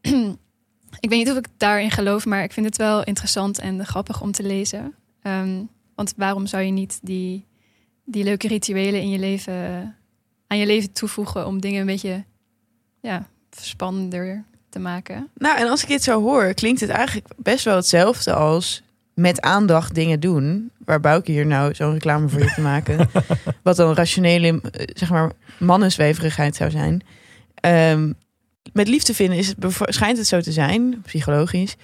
ik weet niet of ik daarin geloof, maar ik vind het wel interessant en grappig om te lezen. Ehm, want waarom zou je niet die, die leuke rituelen in je leven aan je leven toevoegen om dingen een beetje ja, spannender te maken. Nou, en als ik dit zo hoor, klinkt het eigenlijk best wel hetzelfde als met aandacht dingen doen. Waar Bouke hier nou zo'n reclame voor je te maken. wat dan rationele, eh, zeg maar, mannenzweverigheid zou zijn. Ehm, met liefde vinden is het, schijnt het zo te zijn, psychologisch.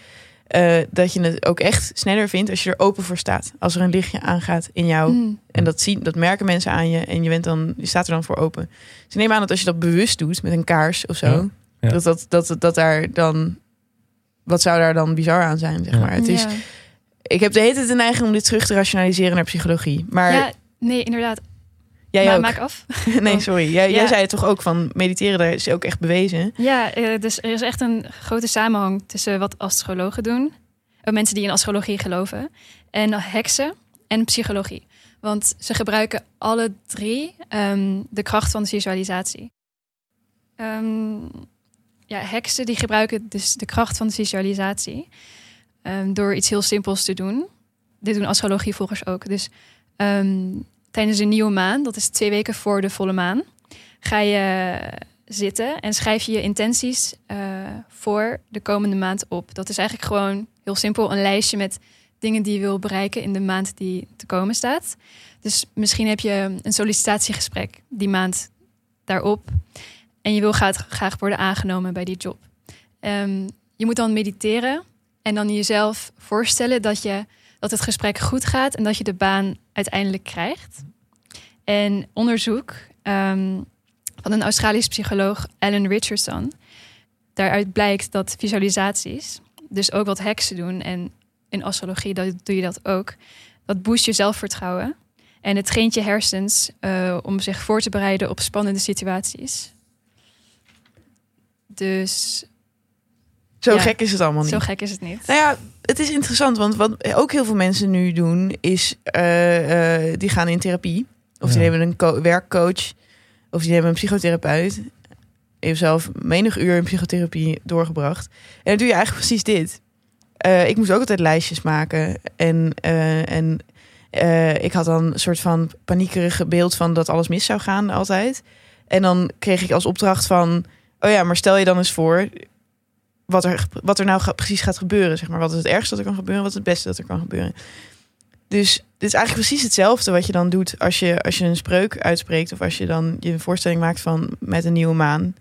Eh, dat je het ook echt sneller vindt als je er open voor staat. Als er een lichtje aangaat in jou. Mm. En dat, zien, dat merken mensen aan je. En je, bent dan, je staat er dan voor open. Dus neem aan dat als je dat bewust doet met een kaars of zo. Ja, ja. Dat, dat, dat, dat daar dan. Wat zou daar dan bizar aan zijn? Zeg Ja. maar. Het is. Ik heb de hele tijd de neiging om dit terug te rationaliseren naar psychologie. Maar ja, nee, inderdaad. Jij maar ook. maak af. nee, Oh. sorry. Jij, jij zei het toch ook van mediteren, daar is ook echt bewezen. Ja, eh, dus er is echt een grote samenhang tussen wat astrologen doen, eh, mensen die in astrologie geloven, en heksen en psychologie. Want ze gebruiken alle drie ehm, de kracht van de visualisatie. Ehm, ja, heksen die gebruiken dus de kracht van de visualisatie ehm, door iets heel simpels te doen. Dit doen astrologievolgers ook. Dus tijdens een nieuwe maan, dat is twee weken voor de volle maan, ga je zitten en schrijf je je intenties eh, voor de komende maand op. Dat is eigenlijk gewoon heel simpel een lijstje met dingen die je wil bereiken in de maand die te komen staat. Dus misschien heb je een sollicitatiegesprek die maand daarop en je wil graag, graag worden aangenomen bij die job. Ehm, je moet dan mediteren en dan jezelf voorstellen dat, je, dat het gesprek goed gaat en dat je de baan uiteindelijk krijgt. En onderzoek ehm, van een Australisch psycholoog, Alan Richardson. Daaruit blijkt dat visualisaties, dus ook wat heksen doen en in astrologie dat, doe je dat ook, dat boost je zelfvertrouwen. En het traint je hersens eh, om zich voor te bereiden op spannende situaties. Dus Zo Ja. gek is het allemaal niet. zo gek is het niet. Nou ja, het is interessant, want wat ook heel veel mensen nu doen, is eh, eh, die gaan in therapie. Of die Ja. hebben een co- werkcoach, of die hebben een psychotherapeut. Ik heb zelf menig uur in psychotherapie doorgebracht. En dan doe je eigenlijk precies dit. Eh, ik moest ook altijd lijstjes maken. En, en ik had dan een soort van paniekerige beeld van dat alles mis zou gaan altijd. En dan kreeg ik als opdracht van... Oh ja, maar stel je dan eens voor wat er, wat er nou ga- precies gaat gebeuren. Zeg maar. Wat is het ergste dat er kan gebeuren? Wat is het beste dat er kan gebeuren? Dus dit is eigenlijk precies hetzelfde wat je dan doet als je, als je een spreuk uitspreekt. Of als je dan je een voorstelling maakt van met een nieuwe maan.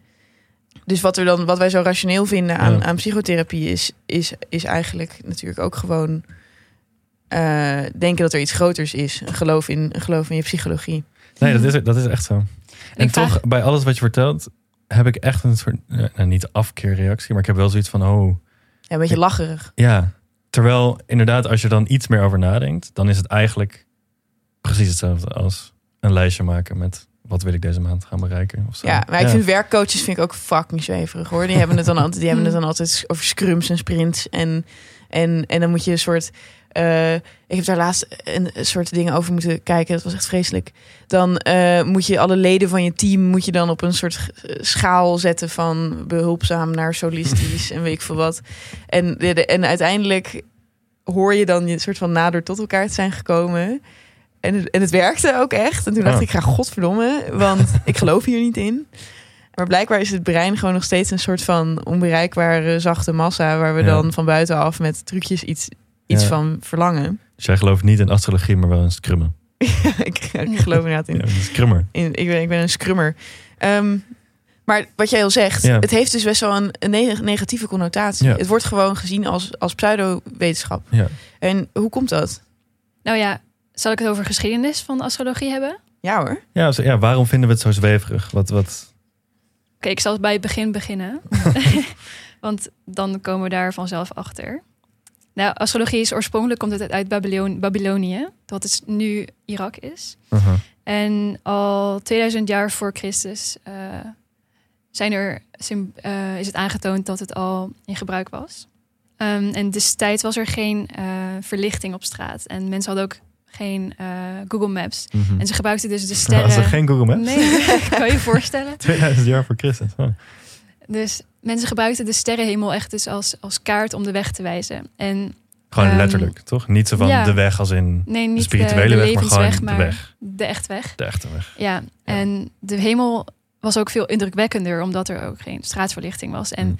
Dus wat, er dan, wat wij zo rationeel vinden aan, Ja. aan psychotherapie is, is, is eigenlijk natuurlijk ook gewoon eh, denken dat er iets groters is. Een geloof in, een geloof in je psychologie. Nee, dat is, dat is echt zo. En Ik vraag- toch, bij alles wat je vertelt, heb ik echt een soort, eh, nou, niet afkeerreactie, maar ik heb wel zoiets van, oh, Ja, een beetje lacherig. ja. Terwijl inderdaad, als je dan iets meer over nadenkt, dan is het eigenlijk precies hetzelfde als een lijstje maken met wat wil ik deze maand gaan bereiken. Of zo. Ja, maar ik vind werkcoaches vind ik ook fucking zweverig hoor. Die hebben het dan altijd, die hebben het dan altijd over scrums en sprints. En, en, en dan moet je een soort. Eh, ik heb daar laatst een soort dingen over moeten kijken. Dat was echt vreselijk. Dan eh, moet je alle leden van je team moet je dan op een soort eh, schaal zetten van behulpzaam naar solistisch en weet ik veel wat. En, de- en uiteindelijk hoor je dan je soort van nader tot elkaar te zijn gekomen. En het, en het werkte ook echt. En toen dacht Ah. ik, ga godverdomme, want ik geloof hier niet in. Maar blijkbaar is het brein gewoon nog steeds een soort van onbereikbare zachte massa... waar we Ja. dan van buitenaf met trucjes iets, iets Ja. van verlangen. Dus jij gelooft niet in astrologie, maar wel in scrummen. ik, ik geloof inderdaad in. Scrummer. in ik, ben, ik ben een scrummer. Ehm, maar wat jij al zegt, Ja. het heeft dus best wel een, een neg- negatieve connotatie. Ja. Het wordt gewoon gezien als, als pseudo-wetenschap. Ja. En hoe komt dat? Nou ja, zal ik het over geschiedenis van de astrologie hebben? Ja hoor. Ja, zo- ja, waarom vinden we het zo zweverig? Wat, wat, Oké, ik zal bij het begin beginnen. Want dan komen we daar vanzelf achter. Nou, astrologie is oorspronkelijk komt het uit Babylon- Babylonië, dat is nu Irak is. Aha. En al 2000 jaar voor Christus eh, zijn er, eh, is het aangetoond dat het al in gebruik was. Ehm, en destijds was er geen eh, verlichting op straat. En mensen hadden ook geen Google Maps. Mhm. En ze gebruikten dus de sterren. Was er geen Google Maps? Nee, kan je je voorstellen. 2000 jaar voor Christus. Oh. Dus mensen gebruikten de sterrenhemel echt dus als, als kaart om de weg te wijzen. En Gewoon Ehm, letterlijk, toch? Niet zo van ja. de weg als in nee, niet de spirituele de, de weg, maar gewoon de weg. de echt weg. De echte weg. Ja, en de hemel was ook veel indrukwekkender, omdat er ook geen straatverlichting was. En Hmm.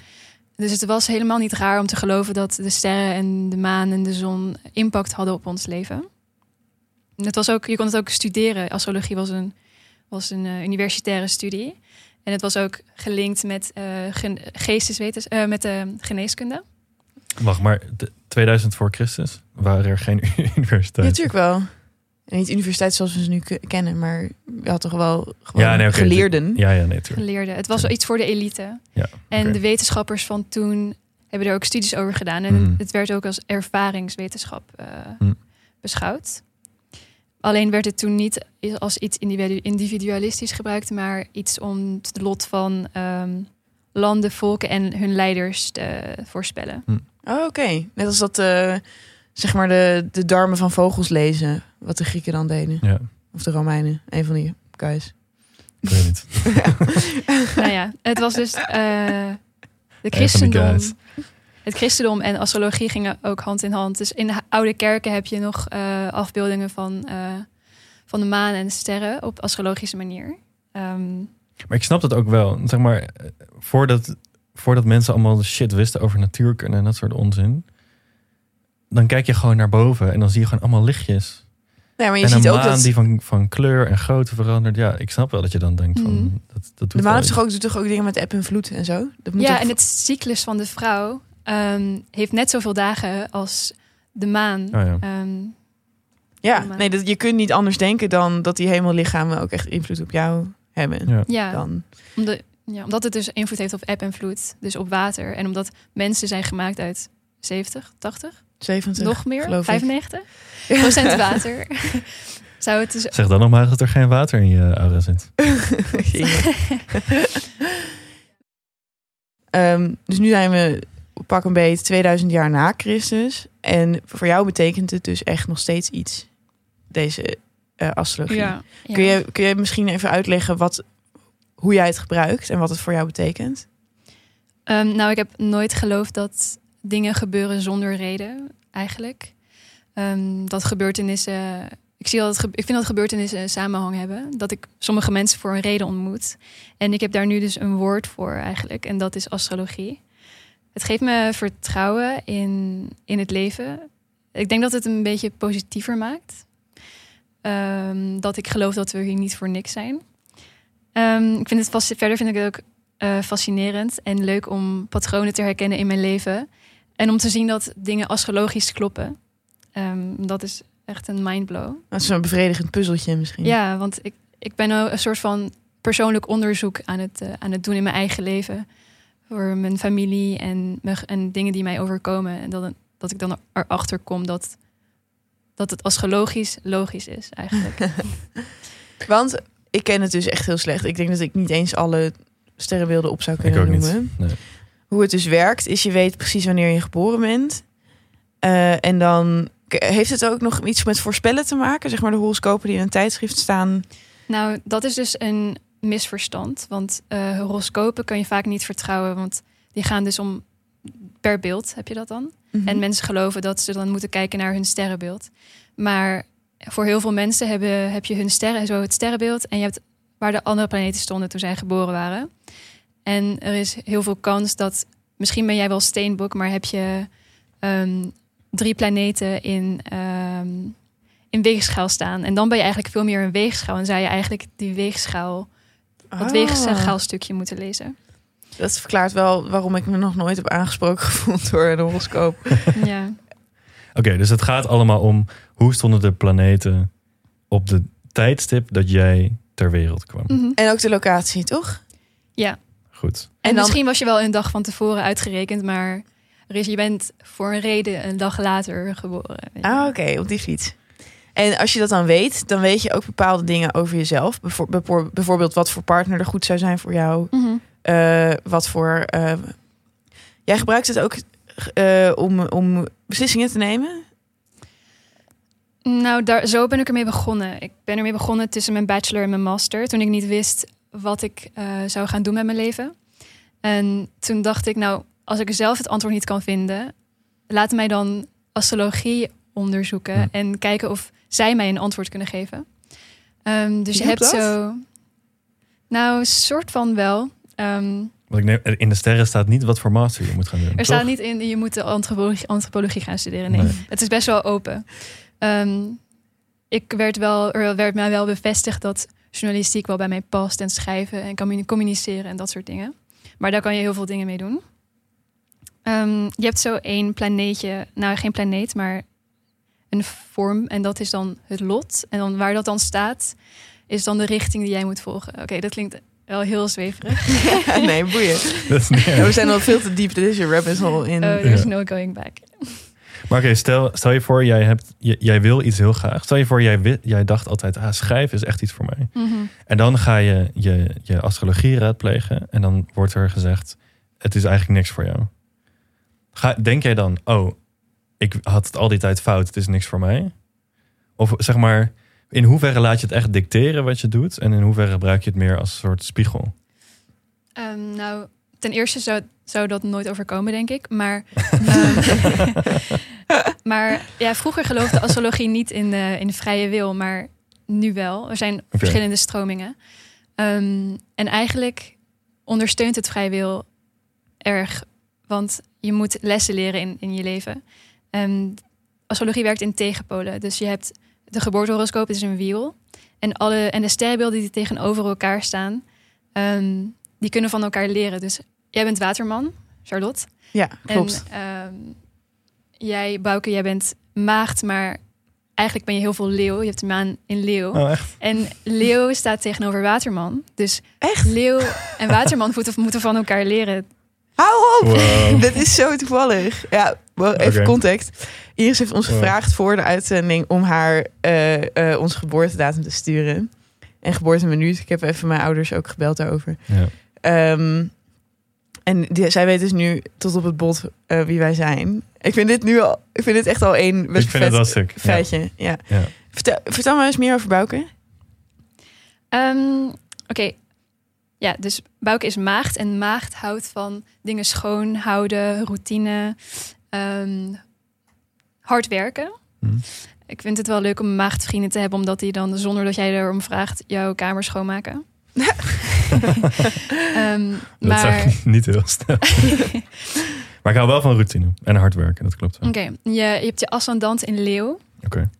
dus het was helemaal niet raar om te geloven dat de sterren en de maan en de zon impact hadden op ons leven. En het was ook, je kon het ook studeren. Astrologie was een, was een eh, universitaire studie. En het was ook gelinkt met, eh gen- geesteswetens, eh, met de geneeskunde. Wacht, maar de- 2000 voor Christus waren er geen Ja, universiteiten. natuurlijk wel. En niet universiteit zoals we ze nu ke- kennen, maar je had toch wel gewoon Ja, nee, oké, geleerden. Ja, ja, nee, tuurlijk. Geleerden. Het was wel iets voor de elite. Ja, En de wetenschappers van toen hebben er ook studies over gedaan. En Mhm. het werd ook als ervaringswetenschap eh, Mhm. beschouwd. Alleen werd het toen niet als iets individu- individualistisch gebruikt, maar iets om het lot van ehm, landen, volken en hun leiders te voorspellen. Oh, oké. Net als dat, eh, zeg maar, de, de darmen van vogels lezen. Wat de Grieken dan deden. Ja, Of de Romeinen. Een van die guys. ik weet niet. nou ja, het was dus eh, de christendom. Het christendom en astrologie gingen ook hand in hand. Dus in de oude kerken heb je nog eh, afbeeldingen van, eh, van de maan en de sterren op astrologische manier. Ehm, Maar ik snap dat ook wel. Zeg maar, eh, voordat, voordat mensen allemaal de shit wisten over natuurkunde en dat soort onzin. Dan kijk je gewoon naar boven en dan zie je gewoon allemaal lichtjes. Nee, maar je en ziet een ook maan dat... die van, van kleur en grootte verandert. Ja, ik snap wel dat je dan denkt van... Mhm. Dat, dat doet De maan toch ook, doet toch ook dingen met eb en vloed en zo? Dat moet ja, en het cyclus van de vrouw ehm, heeft net zoveel dagen als de maan. Oh ja. Ehm, ja, nee, dat, je kunt niet anders denken dan dat die hemellichamen ook echt invloed op jou hebben. Ja. ja, Dan. omdat, ja, omdat het dus invloed heeft op eb en vloed, dus op water. En omdat mensen zijn gemaakt uit 70, 80, 70. nog meer, geloof ik. 95 procent water. Zou het dus Zeg dan nog maar dat er geen water in je aura zit. Ehm, dus nu zijn we pak een beetje 2000 jaar na Christus. En voor jou betekent het dus echt nog steeds iets, deze eh, astrologie. Ja. Kun, je, kun je misschien even uitleggen wat, hoe jij het gebruikt en wat het voor jou betekent? Ehm, nou, ik heb nooit geloofd dat dingen gebeuren zonder reden, eigenlijk. Ehm, dat gebeurtenissen. Ik, zie altijd, ge- ik vind dat gebeurtenissen een samenhang hebben. Dat ik sommige mensen voor een reden ontmoet. En ik heb daar nu dus een woord voor eigenlijk. En dat is astrologie. Het geeft me vertrouwen in, in het leven. Ik denk dat het een beetje positiever maakt. Ehm, dat ik geloof dat we hier niet voor niks zijn. Ehm, ik vind het vast, verder vind ik het ook eh, fascinerend en leuk om patronen te herkennen in mijn leven. En om te zien dat dingen astrologisch kloppen. Ehm, dat is echt een mindblow. Dat is zo'n bevredigend puzzeltje misschien. Ja, want ik, ik ben een soort van persoonlijk onderzoek aan het, eh, aan het doen in mijn eigen leven. Voor mijn familie en, me- en dingen die mij overkomen. En dat, dat ik dan erachter kom dat, dat het astrologisch logisch is eigenlijk. Want ik ken het dus echt heel slecht. Ik denk dat ik niet eens alle sterrenbeelden op zou Ik kunnen ook noemen. niet. Nee. Hoe het dus werkt, is je weet precies wanneer je geboren bent. Eh, en dan heeft het ook nog iets met voorspellen te maken. Zeg maar de horoscopen die in een tijdschrift staan. Nou, dat is dus een misverstand. Want eh, horoscopen kan je vaak niet vertrouwen. Want die gaan dus om per beeld, heb je dat dan? Mhm. En mensen geloven dat ze dan moeten kijken naar hun sterrenbeeld. Maar voor heel veel mensen hebben, heb je hun sterren, zo het sterrenbeeld. En je hebt waar de andere planeten stonden toen zij geboren waren. En er is heel veel kans dat, misschien ben jij wel steenbok, maar heb je ehm, drie planeten in, ehm, in weegschaal staan. En dan ben je eigenlijk veel meer een weegschaal. En zou je eigenlijk die weegschaal, dat Ah, weegschaalstukje moeten lezen. Dat verklaart wel waarom ik me nog nooit heb aangesproken gevoeld door een horoscoop. ja. Oké, dus het gaat allemaal om hoe stonden de planeten op de tijdstip dat jij ter wereld kwam. Mhm. En ook de locatie, toch? ja. Goed. En, En dan- misschien was je wel een dag van tevoren uitgerekend, maar er is, je bent voor een reden een dag later geboren. Ah, oké, op die fiets. En als je dat dan weet, dan weet je ook bepaalde dingen over jezelf. Bijvoor- bijvoor- Bijvoorbeeld wat voor partner er goed zou zijn voor jou. Eh, wat voor. eh, jij gebruikt het ook eh, om, om beslissingen te nemen. Nou, daar, zo ben ik ermee begonnen. Ik ben ermee begonnen tussen mijn bachelor en mijn master. Toen ik niet wist wat ik eh, zou gaan doen met mijn leven. En toen dacht ik, nou, als ik zelf het antwoord niet kan vinden, laat mij dan astrologie onderzoeken en kijken of zij mij een antwoord kunnen geven. Ehm, dus je hebt dat? zo. Nou, soort van wel. Ehm, Want ik neem, in de sterren staat niet wat voor master je moet gaan doen. er toch? staat niet in, je moet de antropologie, antropologie gaan studeren. Nee. Nee. Het is best wel open. Ehm, ik werd wel, er werd mij wel bevestigd dat journalistiek wel bij mij past en schrijven en communi- communiceren en dat soort dingen. Maar daar kan je heel veel dingen mee doen. Ehm, je hebt zo één planeetje, nou geen planeet, maar een vorm en dat is dan het lot. En dan waar dat dan staat, is dan de richting die jij moet volgen. Oké, dat klinkt wel heel zweverig. nee, boeien. Is we zijn al veel te diep. Dit is je rabbit hole in. Oh, there's Ja. no going back. Maar oké, stel, stel je voor, jij, hebt, jij wil iets heel graag. Stel je voor, jij, jij dacht altijd, ah, schrijven is echt iets voor mij. Mhm. En dan ga je, je je astrologie raadplegen. En dan wordt er gezegd, het is eigenlijk niks voor jou. Ga, denk jij dan, oh, ik had het al die tijd fout, het is niks voor mij? Of zeg maar, in hoeverre laat je het echt dicteren wat je doet? En in hoeverre gebruik je het meer als een soort spiegel? Ehm, nou, ten eerste zou, zou dat nooit overkomen, denk ik. Maar, ehm, maar ja, vroeger geloofde astrologie niet in de, in de vrije wil, maar nu wel. Er zijn verschillende stromingen. Ehm, en eigenlijk ondersteunt het vrije wil erg, want je moet lessen leren in, in je leven. Ehm, astrologie werkt in tegenpolen. Dus je hebt de geboortehoroscoop, het is een wiel. En, alle, en de sterrenbeelden die tegenover elkaar staan, ehm, die kunnen van elkaar leren. Dus jij bent waterman, Charlotte. Ja, klopt. En ehm, jij, Bouke, jij bent maagd, maar eigenlijk ben je heel veel leeuw. Je hebt de maan in leeuw. Oh, echt? En leeuw staat tegenover waterman. Dus Echt? leeuw en waterman moeten, moeten van elkaar leren. Hou op! Wow. Dit is zo toevallig. Ja, wel even context. Iris heeft ons Wow. gevraagd voor de uitzending om haar eh, eh, onze geboortedatum te sturen. En geboorteminuut. Ik heb even mijn ouders ook gebeld daarover. Ja. Ehm, en die, zij weet dus nu tot op het bot eh, wie wij zijn. Ik vind dit nu al, ik vind dit echt al één best Ik vind vet het. Ja. feitje. Ja. Ja. Vertel, vertel me eens meer over Bouke. Ehm, Oké, ja, dus Bouke is maagd. En maagd houdt van dingen schoon houden, routine, ehm, hard werken. Hm. Ik vind het wel leuk om maagdvrienden te hebben, omdat die dan zonder dat jij erom vraagt jouw kamer schoonmaken. Ehm, Dat maar niet heel snel. maar ik hou wel van routine en hard werken, dat klopt oké, je, je hebt je ascendant in leeuw. Oké.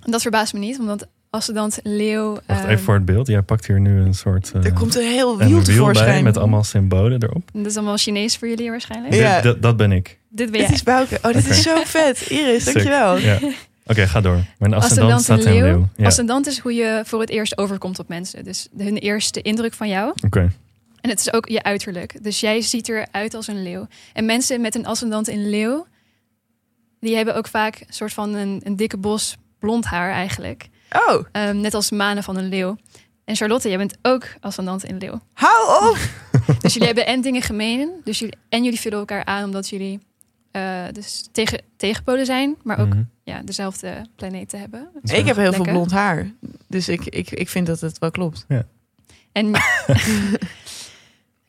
En dat verbaast me niet, omdat ascendant leeuw. Wacht ehm, even voor het beeld. Jij pakt hier nu een soort eh, Er komt een heel een wiel wiel bij met allemaal symbolen erop. Dat is allemaal Chinees voor jullie waarschijnlijk. Ja. Dit- dat, dat ben ik. Dit ben Dit jij. is Bouke. Oh, dit is zo vet. Iris, Sick. dankjewel. Ja. Oké, ga door. Mijn ascendant Ascendant staat in leeuw. Ja. Ascendant is hoe je voor het eerst overkomt op mensen. Dus hun eerste indruk van jou. Oké. En het is ook je uiterlijk. Dus jij ziet eruit als een leeuw. En mensen met een ascendant in leeuw, die hebben ook vaak een soort van een, een dikke bos blond haar eigenlijk. Oh, Ehm, net als manen van een leeuw. En Charlotte, jij bent ook ascendant in leeuw. hou op! Dus jullie hebben en dingen gemeen. Dus jullie, en jullie vullen elkaar aan omdat jullie eh, dus tegen, tegenpolen zijn. Maar ook Mhm. ja, dezelfde planeten hebben. Ik heb heel veel blond haar. Dus ik, ik, ik vind dat het wel klopt. En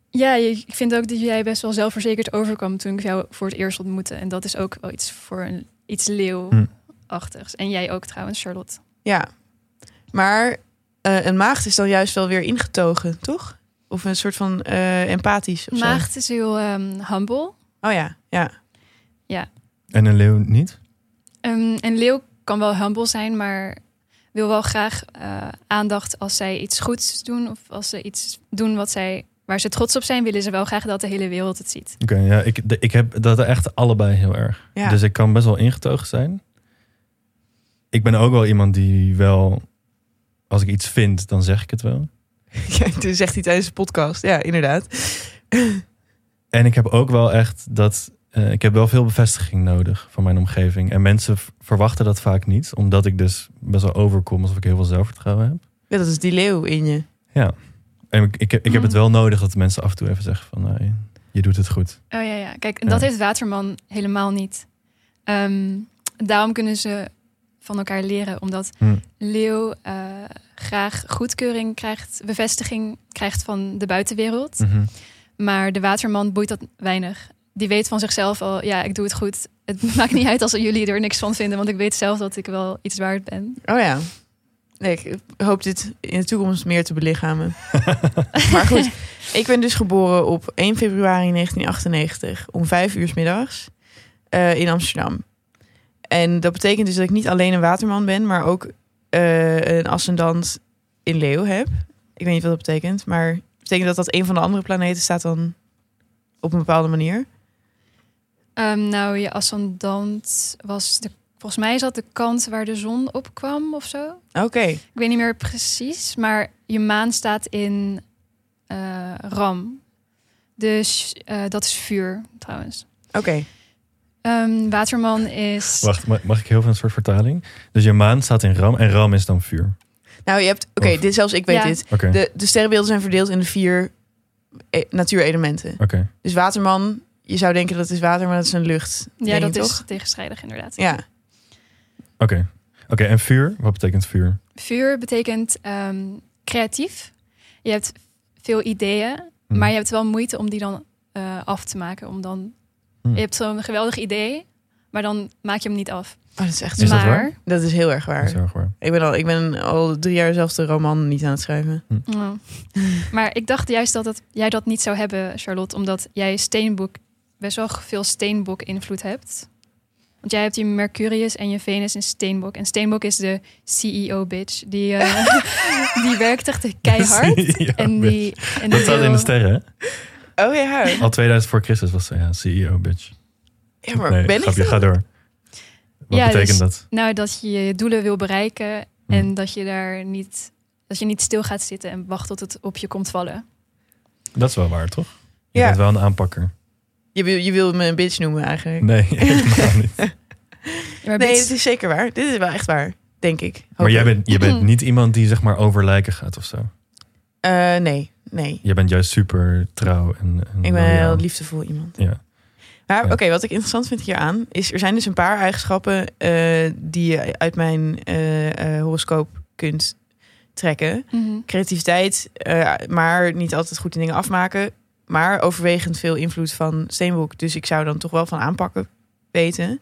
ja, ik vind ook dat jij best wel zelfverzekerd overkwam toen ik jou voor het eerst ontmoette. En dat is ook wel iets voor een, iets leeuwachtigs. En jij ook trouwens, Charlotte. Ja. Maar eh, een maagd is dan juist wel weer ingetogen, toch? Of een soort van eh, empathisch of zo. Maagd is heel ehm, humble. Oh ja, ja. En een leeuw niet? Ehm, een leeuw kan wel humble zijn, maar wil wel graag eh, aandacht als zij iets goeds doen. Of als ze iets doen wat zij, waar ze trots op zijn, willen ze wel graag dat de hele wereld het ziet. Oké, ja, ik, de- ik heb dat echt allebei heel erg. Ja. Dus ik kan best wel ingetogen zijn. Ik ben ook wel iemand die wel, als ik iets vind, dan zeg ik het wel. ja toen zegt hij tijdens de podcast. Ja, inderdaad. En ik heb ook wel echt dat. eh, ik heb wel veel bevestiging nodig van mijn omgeving. En mensen verwachten dat vaak niet, omdat ik dus best wel overkom alsof ik heel veel zelfvertrouwen heb. Ja, dat is die leeuw in je. En ik, ik, heb- ik heb het wel nodig dat mensen af en toe even zeggen van, nee, je doet het goed. Oh ja, ja. Kijk, Ja. dat heeft Waterman helemaal niet. Ehm, daarom kunnen ze van elkaar leren, omdat Hm. Leeuw eh, graag goedkeuring krijgt, bevestiging krijgt van de buitenwereld. Mhm. Maar de waterman boeit dat weinig. Die weet van zichzelf al, ja, ik doe het goed. Het maakt niet uit als jullie er niks van vinden, want ik weet zelf dat ik wel iets waard ben. Oh ja. Nee, ik hoop dit in de toekomst meer te belichamen. maar goed, ik ben dus geboren op 1 februari 1998 om 5 uur 's middags eh, in Amsterdam. En dat betekent dus dat ik niet alleen een waterman ben, maar ook eh, een ascendant in leeuw heb. Ik weet niet wat dat betekent, maar betekent dat dat een van de andere planeten staat dan op een bepaalde manier? Ehm, nou, je ascendant was de, volgens mij is dat de kant waar de zon op kwam of zo. Oké, Ik weet niet meer precies, maar je maan staat in eh, Ram. Dus eh, dat is vuur trouwens. oké. Ehm, waterman is. Wacht, ma- mag ik heel veel een soort vertaling? Dus je maan staat in ram en ram is dan vuur. Nou, je hebt, oké, dit zelfs ik weet Ja. dit. De, de sterrenbeelden zijn verdeeld in de vier e- natuurelementen. oké. Dus waterman, je zou denken dat is water, maar dat is een lucht. ja, denk dat je is toch? tegenstrijdig inderdaad. Ja, Oké, Oké, en vuur? Wat betekent vuur? Vuur betekent ehm, creatief. Je hebt veel ideeën, Hm. maar je hebt wel moeite om die dan eh, af te maken. Om dan, Hm. Je hebt zo'n geweldig idee, maar dan maak je hem niet af. oh, dat is echt Is zo. dat maar, waar? Dat is heel erg Dat waar. is heel erg waar. Ik ben al, ik ben al drie jaar zelfs de roman niet aan het schrijven. Oh. maar ik dacht juist dat het, jij dat niet zou hebben, Charlotte, omdat jij steenboek best wel veel steenbok invloed hebt. Want jij hebt je Mercurius en je Venus in steenbok. En steenbok is de CEO bitch. Die, eh, die werkt echt keihard. En die, en dat staat in de sterren, hè? Oh ja, Al 2000 voor Christus was ze, ja, CEO, bitch. ja maar nee, ben grapje, ga door. Wat Ja, betekent dus- dat? Nou, dat je je doelen wil bereiken Hm. en dat je daar niet, dat je niet stil gaat zitten en wacht tot het op je komt vallen. Dat is wel waar, toch? Je Ja. bent wel een aanpakker. Je wil, je wil me een bitch noemen eigenlijk. Nee, helemaal niet. Maar Nee, het is zeker waar. Dit is wel echt waar, denk ik. Hoop Maar jij bent, je bent niet iemand die zeg maar over lijken gaat of zo. Eh, nee, nee. Je bent juist super trouw en, en Ik ben loyaal. heel liefdevol iemand. Ja. Maar Ja. oké, wat ik interessant vind hieraan is... er zijn dus een paar eigenschappen eh, die je uit mijn eh, eh, horoscoop kunt trekken. Mhm. Creativiteit, eh, maar niet altijd goed in dingen afmaken. Maar overwegend veel invloed van Steenbok. Dus ik zou dan toch wel van aanpakken weten.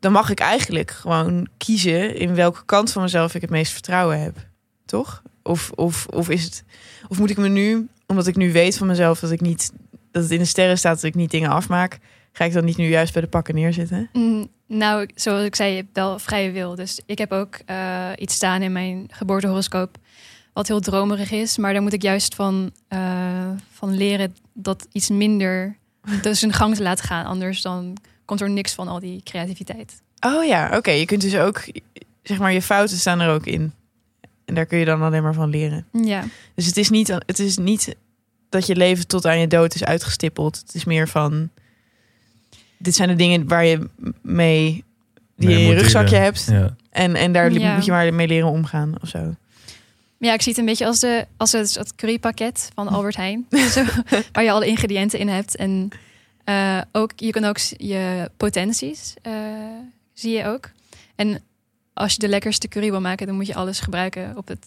Dan mag ik eigenlijk gewoon kiezen in welke kant van mezelf ik het meest vertrouwen heb. Toch? Of, of, of, is het, of moet ik me nu, omdat ik nu weet van mezelf dat ik niet dat het in de sterren staat dat ik niet dingen afmaak, ga ik dan niet nu juist bij de pakken neerzitten? Mm, Nou, zoals ik zei, je hebt wel vrije wil. Dus ik heb ook eh, iets staan in mijn geboortehoroscoop wat heel dromerig is. Maar daar moet ik juist van, eh, van leren dat iets minder dus een gang te laten gaan. Anders dan komt er niks van al die creativiteit. Oh ja, oké. Je kunt dus ook, zeg maar, je fouten staan er ook in. En daar kun je dan alleen maar van leren. Ja, Dus het is niet, het is niet dat je leven tot aan je dood is uitgestippeld. Het is meer van, dit zijn de dingen waar je mee, die je in je moet rugzakje hebt. Ja. En, en daar Ja. moet je maar mee leren omgaan of zo. Maar ja, ik zie het een beetje als, de, als het, het currypakket van Albert Heijn. Zo, waar je alle ingrediënten in hebt. En eh, ook, je kan ook je potenties, eh, zie je ook. En als je de lekkerste curry wil maken, dan moet je alles gebruiken op het,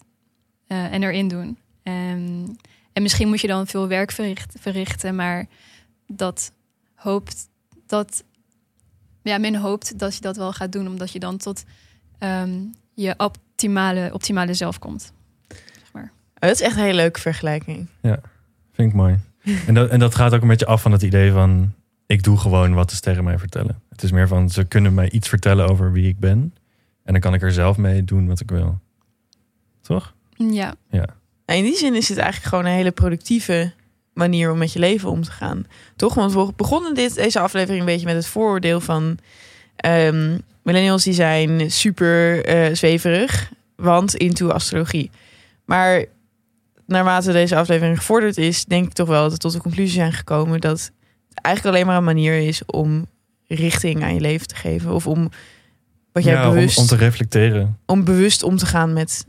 eh, en erin doen. En, en misschien moet je dan veel werk verricht, verrichten, maar dat hoopt dat. Ja, men hoopt dat je dat wel gaat doen, omdat je dan tot ehm, je optimale, optimale zelf komt. Oh, dat is echt een hele leuke vergelijking. Vind ik mooi. En dat, en dat gaat ook een beetje af van het idee van... ik doe gewoon wat de sterren mij vertellen. Het is meer van, ze kunnen mij iets vertellen over wie ik ben. En dan kan ik er zelf mee doen wat ik wil. Toch? Ja, Nou, in die zin is het eigenlijk gewoon een hele productieve manier om met je leven om te gaan. Toch? Want we begonnen dit, deze aflevering een beetje met het vooroordeel van... ehm, millennials die zijn super eh, zweverig, want into astrologie. Maar naarmate deze aflevering gevorderd is... denk ik toch wel dat we tot de conclusie zijn gekomen... dat het eigenlijk alleen maar een manier is om richting aan je leven te geven. Of om wat jij Ja, om, bewust, om om, te reflecteren. bewust om te gaan met,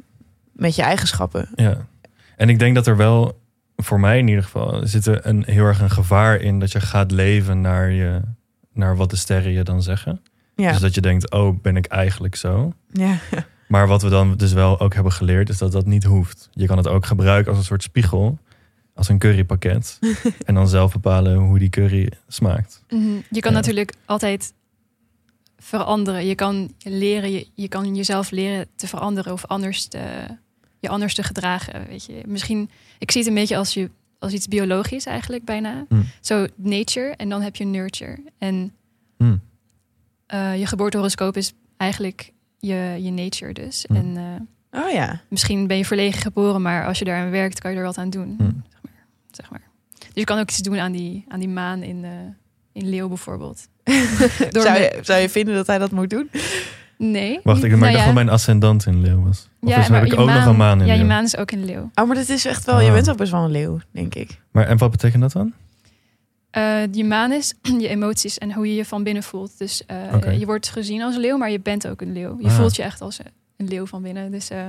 met je eigenschappen. Ja. En ik denk dat er wel, voor mij in ieder geval... zit er een, heel erg een gevaar in dat je gaat leven naar, je, naar wat de sterren je dan zeggen. Ja, Dus dat je denkt, oh, ben ik eigenlijk zo? ja. Maar wat we dan dus wel ook hebben geleerd, is dat dat niet hoeft. Je kan het ook gebruiken als een soort spiegel, als een currypakket. en dan zelf bepalen hoe die curry smaakt. Mhm. je kan Ja. natuurlijk altijd veranderen. Je kan leren, je, je kan jezelf leren te veranderen of anders te, je anders te gedragen. Weet je. Misschien, ik zie het een beetje als, je, als iets biologisch eigenlijk bijna. Hm. Zo nature en dan heb je nurture. En eh, je geboortehoroscoop is eigenlijk je, je nature dus. Hm. En eh, Oh ja. misschien ben je verlegen geboren, maar als je daaraan werkt, kan je er wat aan doen. Hm. Zeg, maar, zeg maar. Dus je kan ook iets doen aan die, aan die maan in, eh, in Leeuw bijvoorbeeld. Door zou, je, zou je vinden dat hij dat moet doen? Nee. Wacht, ik, maar Nou ik dacht ja. dat mijn ascendant in leeuw was. Of is, heb ik ook nog een maan in Ja, je maan is ook in Leeuw. Oh, maar dat is echt wel... Je Ah. bent ook best wel een leeuw, denk ik. Maar en wat betekent dat dan? Eh, je maan is je emoties en hoe je je van binnen voelt. Dus eh, je wordt gezien als leeuw, maar je bent ook een leeuw. Je Ah. voelt je echt als een leeuw van binnen. Dus eh,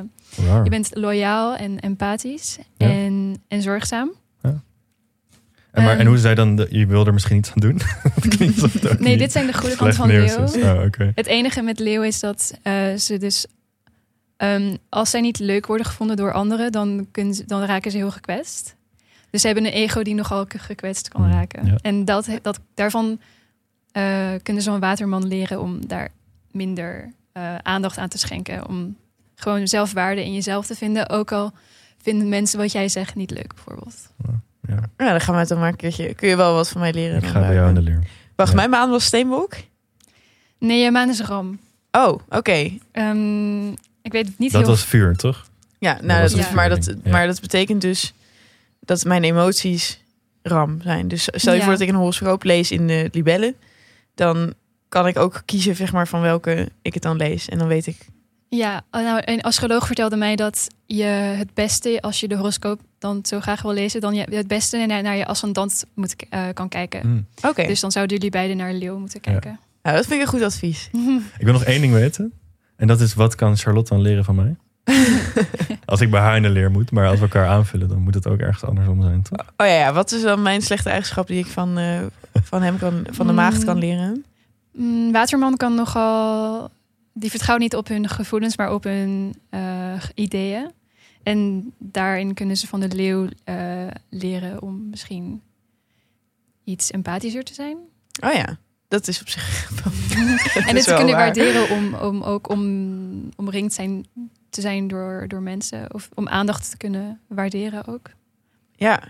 je bent loyaal en empathisch Ja. en, en zorgzaam. En, maar, en ehm, hoe zei dan, de, je wil er misschien iets aan doen? Nee, dit zijn de goede kanten van is. Oh. Het enige met leeuw is dat eh, ze dus... ehm, als zij niet leuk worden gevonden door anderen, dan, kunnen ze, dan raken ze heel gekwetst. Dus ze hebben een ego die nogal ge- gekwetst kan Mm, raken. ja. En dat, dat, daarvan eh, kunnen zo'n waterman leren om daar minder eh, aandacht aan te schenken. Om gewoon zelfwaarde in jezelf te vinden. Ook al vinden mensen wat jij zegt niet leuk, bijvoorbeeld. Ja. Ja, dan gaan we het dan maar een keertje... Kun je wel wat van mij leren? Ik ga bij jou in de leer. Wacht, Ja. mijn maan was steenbok? Nee, je maan is ram. Oh, oké. Ehm, ik weet niet Dat heel was vuur, toch? Ja, nou, dat, is- maar, dat, ja. maar dat betekent dus dat mijn emoties ram zijn. Dus stel je Ja. voor dat ik een horoscoop lees in de libellen, dan kan ik ook kiezen zeg maar, van welke ik het dan lees. En dan weet ik... Ja, nou, een astroloog vertelde mij dat je het beste, als je de horoscoop dan zo graag wil lezen, dan je het beste naar, naar je ascendant moet, eh, kan kijken. Hm. Oké, Dus dan zouden jullie beiden naar leeuw moeten kijken. nou, dat vind ik een goed advies. Ik wil nog één ding weten. En dat is, wat kan Charlotte dan leren van mij? Als ik bij haar in de leer moet. Maar als we elkaar aanvullen, dan moet het ook ergens andersom zijn, toch? Oh ja, ja, wat is dan mijn slechte eigenschap die ik van, eh, van hem kan, van de maagd kan leren? Mm, Waterman kan nogal, die vertrouwt niet op hun gevoelens, maar op hun eh, ideeën. En daarin kunnen ze van de leeuw eh, leren om misschien iets empathischer te zijn. Oh ja, dat is op zich. en het kunnen waar. waarderen om, om ook om, omringd zijn, te zijn door, door mensen. Of om aandacht te kunnen waarderen ook. Ja.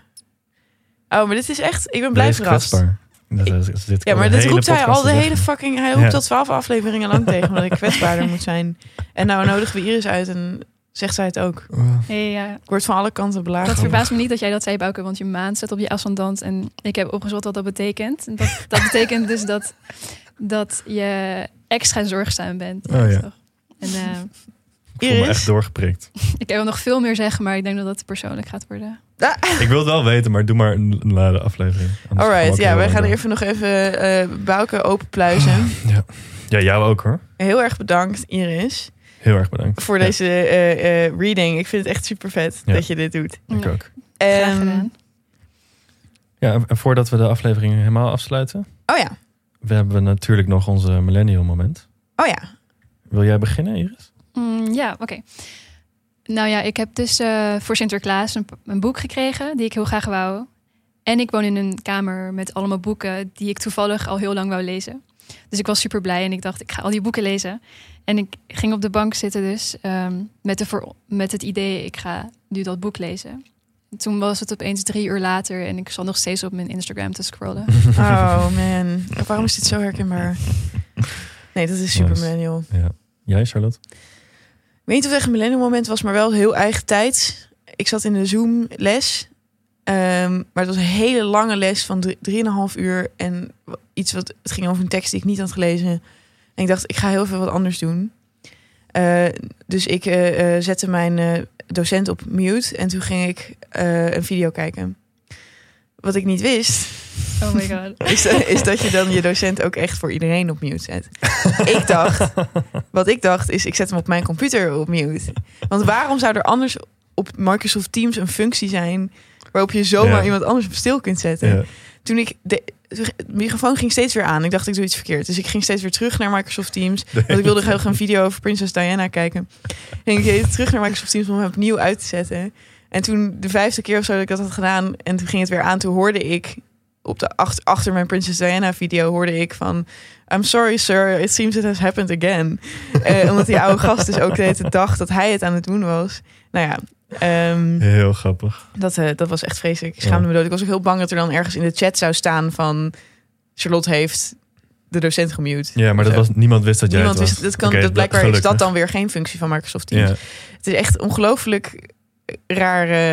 Oh, maar dit is echt. Ik ben blij verrast. Dat is- dat zit Ja, al maar dit roept hij al de hele fucking. Hij roept Ja. dat twaalf afleveringen lang tegen dat ik kwetsbaarder moet zijn. En nou nodigen we Iris uit en zegt zij het ook. Hey, ja. Ik word van alle kanten belaagd. Dat verbaast me niet dat jij dat zei, Bouke, want je maan staat op je ascendant. En ik heb opgezocht wat dat betekent. En dat, dat betekent dus dat dat je extra zorgzaam bent. Oh, ja. En eh, Ik voel me Iris? echt doorgeprikt. ik wil nog veel meer zeggen, maar ik denk dat het persoonlijk gaat worden. Ik wil het wel weten, maar doe maar een, lade aflevering. Anders Alright, ja, wij gaan door. even nog even eh Bouke openpluizen. Ja. ja, jou ook hoor. Heel erg bedankt, Iris, Heel erg bedankt. voor Ja, deze eh, eh, reading. Ik vind het echt super vet Ja. dat je dit doet. ik Ja. ook. Graag Ehm, gedaan. Ja, en- en voordat we de aflevering helemaal afsluiten, oh ja, we hebben natuurlijk nog onze millennial moment. oh ja. Wil jij beginnen, Iris? Mm, ja, oké. Nou ja, ik heb dus eh, voor Sinterklaas een, een boek gekregen die ik heel graag wou. En ik woon in een kamer met allemaal boeken die ik toevallig al heel lang wou lezen. Dus ik was super blij en ik dacht, ik ga al die boeken lezen. En ik ging op de bank zitten dus ehm, met, de voor, met het idee, ik ga nu dat boek lezen. En toen was het opeens drie uur later en ik zat nog steeds op mijn Instagram te scrollen. Oh man, waarom is dit zo herkenbaar? Nee, dat is super millennial. Ja. Jij, Charlotte? Ik weet niet of het echt een millennial moment was, maar wel heel eigen tijd. Ik zat in de Zoom les. Ehm, maar het was een hele lange les van drie- drieënhalf uur. En iets wat het ging over een tekst die ik niet had gelezen. En ik dacht, ik ga heel veel wat anders doen. Eh, dus ik eh, eh, zette mijn eh, docent op mute. En toen ging ik eh, een video kijken. Wat ik niet wist, Oh my god. is, is dat je dan je docent ook echt voor iedereen op mute zet. ik dacht, wat ik dacht is, ik zet hem op mijn computer op mute. Want waarom zou er anders op Microsoft Teams een functie zijn waarop je zomaar Ja. iemand anders op stil kunt zetten? Ja. Toen ik de, de microfoon ging steeds weer aan. Ik dacht ik doe iets verkeerd. Dus ik ging steeds weer terug naar Microsoft Teams. Want ik wilde graag een video over Prinses Diana kijken. En ik deed terug naar Microsoft Teams om hem opnieuw uit te zetten. En toen de vijfde keer of zo dat ik dat had gedaan en toen ging het weer aan, toen hoorde ik op de achter, achter mijn Princess Diana video hoorde ik van I'm sorry sir, it seems it has happened again. Eh, omdat die oude gast dus ook de hele tijd dacht dat hij het aan het doen was. Nou ja, ehm, Heel grappig. dat, eh, dat was echt vreselijk. Ik schaamde Ja. me dood. Ik was ook heel bang dat er dan ergens in de chat zou staan van Charlotte heeft de docent gemute. Ja, maar dat was, niemand wist dat jij Niemand het was. wist, dat kan, dat blijkbaar is dat dan weer geen functie van Microsoft Teams. Ja, Het is echt ongelooflijk rare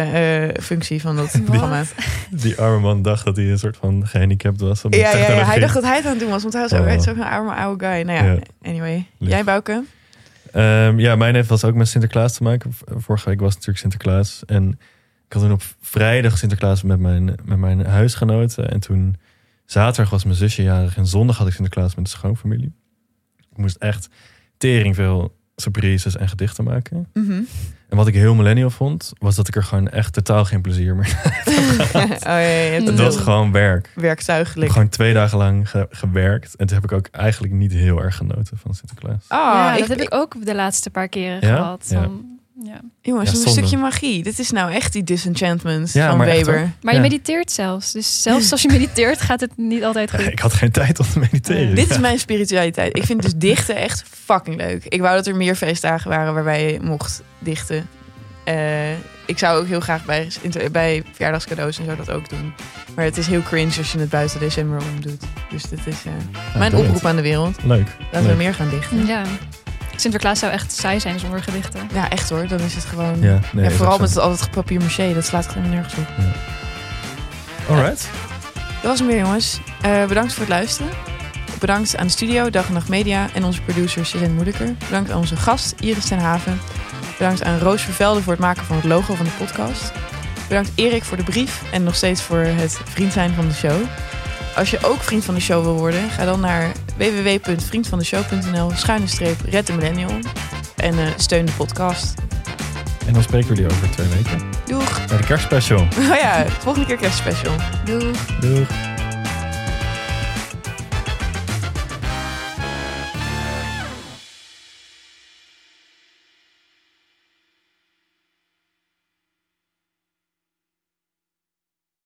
eh, functie van dat programma. die arme man dacht dat hij een soort van gehandicapt was. Ja, ja, ja, hij dacht dat hij het aan het doen was, want hij was ook Oh. echt zo'n arme oude guy. Nou ja, Ja. anyway. Lief. Jij, Bouke? Ehm, ja, mijn heeft was ook met Sinterklaas te maken. Vorige week was natuurlijk Sinterklaas. En ik had toen op vrijdag Sinterklaas met mijn, met mijn huisgenoten. En toen zaterdag was mijn zusje jarig. En zondag had ik Sinterklaas met de schoonfamilie. Ik moest echt tering veel surprises en gedichten maken. Mhm. En wat ik heel millennial vond, was dat ik er gewoon echt totaal geen plezier meer oh ja, Het was gewoon werk. Ik heb werktuigelijk. gewoon twee dagen lang ge- gewerkt. En toen heb ik ook eigenlijk niet heel erg genoten van Sinterklaas. Oh, ja, ik, dat heb ik ook de laatste paar keren Ja? gehad. Ja. Ja. jongens, Ja, een stukje magie. Dit is nou echt die disenchantment Ja, van maar Weber. Maar Ja. je mediteert zelfs. Dus zelfs als je mediteert gaat het niet altijd goed. Ik had geen tijd om te mediteren. Dit is mijn spiritualiteit. Ik vind dus dichten echt fucking leuk. Ik wou dat er meer feestdagen waren waarbij je mocht dichten. Eh, ik zou ook heel graag bij, bij verjaardagscadeaus en zo dat ook doen. Maar het is heel cringe als je het buiten december om doet. Dus dit is eh, Ja, mijn oproep aan de wereld. Leuk. Laten we meer gaan dichten. Ja. Sinterklaas zou echt saai zijn zonder gedichten. Ja, echt hoor. Dan is het gewoon... Ja, Ja, nee, vooral met het altijd papier maché. Dat slaat gewoon nergens op. Alright. Dat was hem weer, jongens. Eh, bedankt voor het luisteren. Bedankt aan de studio, Dag en Nacht Media en onze producer Suzanne Moediker. Bedankt aan onze gast Iris ten Haven. Bedankt aan Roos Vervelde voor het maken van het logo van de podcast. Bedankt Erik voor de brief en nog steeds voor het vriend zijn van de show. Als je ook vriend van de show wil worden, ga dan naar www.vriendvandeshow.nl schuine streep Red de Millennial en eh, steun de podcast. En dan spreken we jullie over twee weken. Doeg! Bij de kerstspecial. Oh ja, volgende keer kerstspecial. Doei. Doeg.